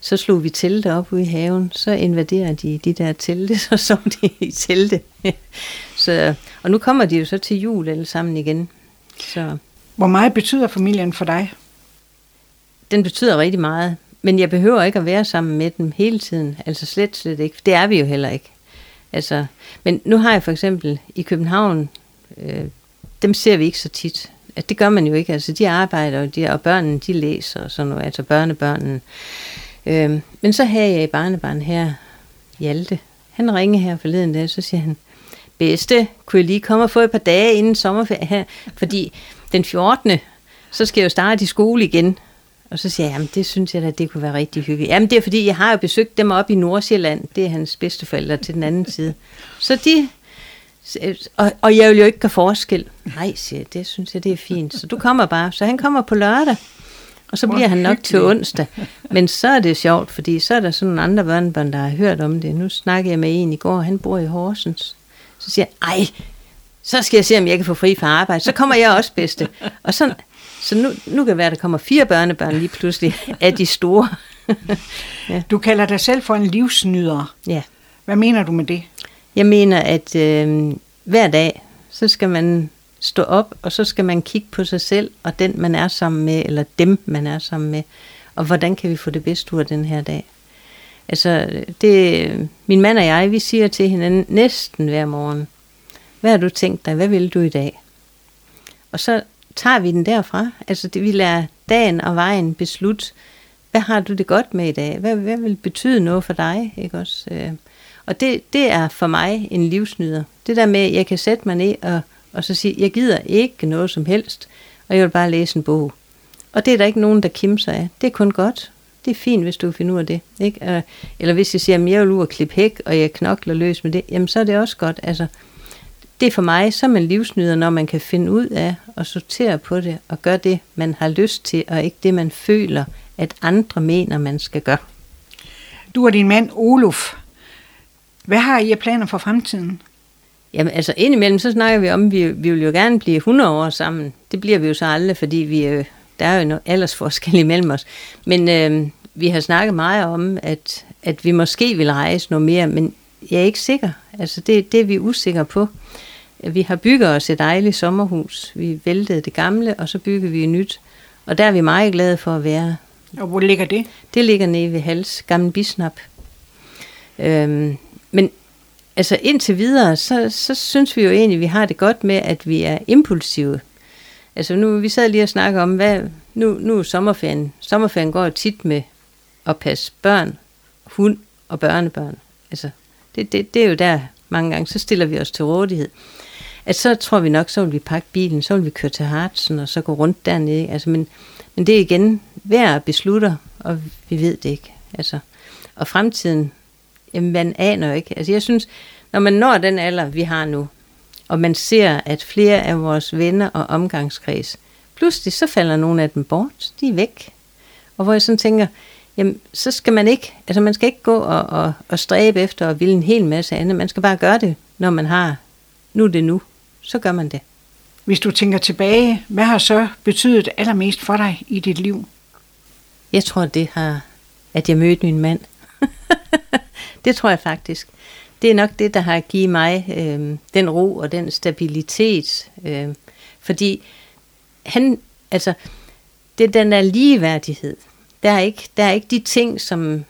Så slog vi telte op ude i haven, så invaderer de de der telte, (laughs) så sov de i telte. (laughs) så, og nu kommer de jo så til jul alle sammen igen. Så. Hvor meget betyder familien for dig? Den betyder rigtig meget, men jeg behøver ikke at være sammen med dem hele tiden. Altså slet, slet ikke. Det er vi jo heller ikke. Altså, men nu har jeg for eksempel i København, øh, dem ser vi ikke så tit. Altså, det gør man jo ikke. Altså, de arbejder, og, de, og børnene, de læser og sådan noget. Altså børnebørnene. Øh, men så havde jeg i barnebarn her, Hjalte. Han ringede her forleden dag, så siger han, bedste, kunne jeg lige komme og få et par dage inden sommerferie her, fordi den 14. så skal jeg jo starte i skole igen. Og så siger jeg, jamen det synes jeg da, det kunne være rigtig hyggeligt. Jamen det er fordi, jeg har jo besøgt dem op i Nordsjælland. Det er hans bedsteforældre til den anden side. Så de, og, og jeg vil jo ikke gøre forskel. Nej, siger jeg, det synes jeg, det er fint. Så du kommer bare. Så han kommer på lørdag. Og så bliver han nok til onsdag. Men så er det sjovt, fordi så er der sådan nogle andre børnebørn, der har hørt om det. Nu snakkede jeg med en i går, han bor i Horsens. Så siger jeg, ej, så skal jeg se, om jeg kan få fri fra arbejde. Så kommer jeg også bedste. Og så, så nu, nu kan det være, at der kommer fire børnebørn lige pludselig af de store. (laughs) ja. Du kalder dig selv for en livsnyder. Ja. Hvad mener du med det? Jeg mener, at øh, hver dag, så skal man stå op, og så skal man kigge på sig selv, og den man er sammen med, eller dem man er sammen med, og hvordan kan vi få det bedste ud af den her dag. Altså, det, min mand og jeg, vi siger til hinanden næsten hver morgen, hvad har du tænkt dig, hvad vil du i dag? Og så tager vi den derfra. Altså, det, vi lader dagen og vejen beslutte, hvad har du det godt med i dag? Hvad, hvad vil betyde noget for dig? Ikke også? Øh, og det, det er for mig en livsnyder. Det der med, at jeg kan sætte mig ned og, og så sige, jeg gider ikke noget som helst, og jeg vil bare læse en bog. Og det er der ikke nogen, der kimser af. Det er kun godt. Det er fint, hvis du finder ud af det. Ikke? Øh, eller hvis jeg siger, at jeg vil ud og klippe hæk, og jeg knokler løs med det, jamen så er det også godt. Altså, det er for mig, så er man livsnyder, når man kan finde ud af at sortere på det, og gøre det, man har lyst til, og ikke det, man føler, at andre mener, man skal gøre. Du og din mand, Olof. Hvad har I af planer for fremtiden? Jamen altså indimellem, så snakker vi om, at vi, vi vil jo gerne blive 100 år sammen. Det bliver vi jo så aldrig, fordi vi, øh, der er jo en aldersforskel imellem os. Men øh, vi har snakket meget om, at, at vi måske vil rejse noget mere, men jeg er ikke sikker. Altså det, det er vi usikre på. Vi har bygget os et dejligt sommerhus. Vi væltede det gamle, og så bygger vi et nyt. Og der er vi meget glade for at være. Og hvor ligger det? Det ligger nede ved Hals, Gamle Bisnap. Øhm, men altså indtil videre, så, så synes vi jo egentlig, at vi har det godt med, at vi er impulsive. Altså nu, vi sad lige og snakkede om, hvad, nu, nu er sommerferien. Sommerferien går jo tit med at passe børn, hund og børnebørn. Altså, det, det, det er jo der mange gange, så stiller vi os til rådighed. At så tror vi nok, så vil vi pakke bilen, så vil vi køre til Hartsen, og så gå rundt dernede. Altså, men, men det er igen hver beslutter, og vi ved det ikke. Altså, og fremtiden, jamen man aner jo ikke. Altså jeg synes, når man når den alder, vi har nu, og man ser, at flere af vores venner og omgangskreds, pludselig så falder nogle af dem bort, de er væk. Og hvor jeg sådan tænker, jamen så skal man ikke, altså man skal ikke gå og, og, og stræbe efter og ville en hel masse andet, man skal bare gøre det, når man har, nu er det nu, så gør man det. Hvis du tænker tilbage, hvad har så betydet allermest for dig i dit liv? Jeg tror, det har, at jeg mødte min mand. (laughs) det tror jeg faktisk. Det er nok det, der har givet mig øh, den ro og den stabilitet. Øh, fordi han, altså, det er den der ligeværdighed. Der er, ikke, der er ikke de ting, som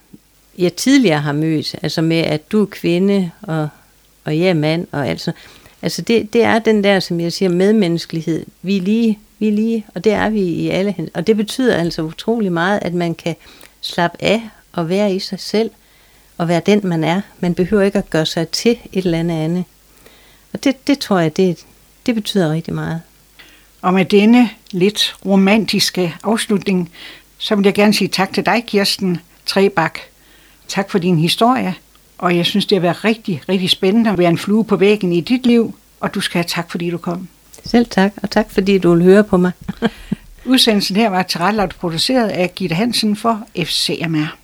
jeg tidligere har mødt, altså med, at du er kvinde, og, og jeg er mand, og altså, altså det, det er den der, som jeg siger, medmenneskelighed. Vi er lige, vi er lige, og det er vi i alle hen. Og det betyder altså utrolig meget, at man kan slappe af og være i sig selv, og være den, man er. Man behøver ikke at gøre sig til et eller andet andet. Og det, det tror jeg, det, det betyder rigtig meget. Og med denne lidt romantiske afslutning, så vil jeg gerne sige tak til dig, Kirsten Trebak. Tak for din historie, og jeg synes, det har været rigtig, rigtig spændende at være en flue på væggen i dit liv, og du skal have tak, fordi du kom. Selv tak, og tak fordi du vil høre på mig. (laughs) Udsendelsen her var tilrettelagt og produceret af Gitte Hansen for FCMR.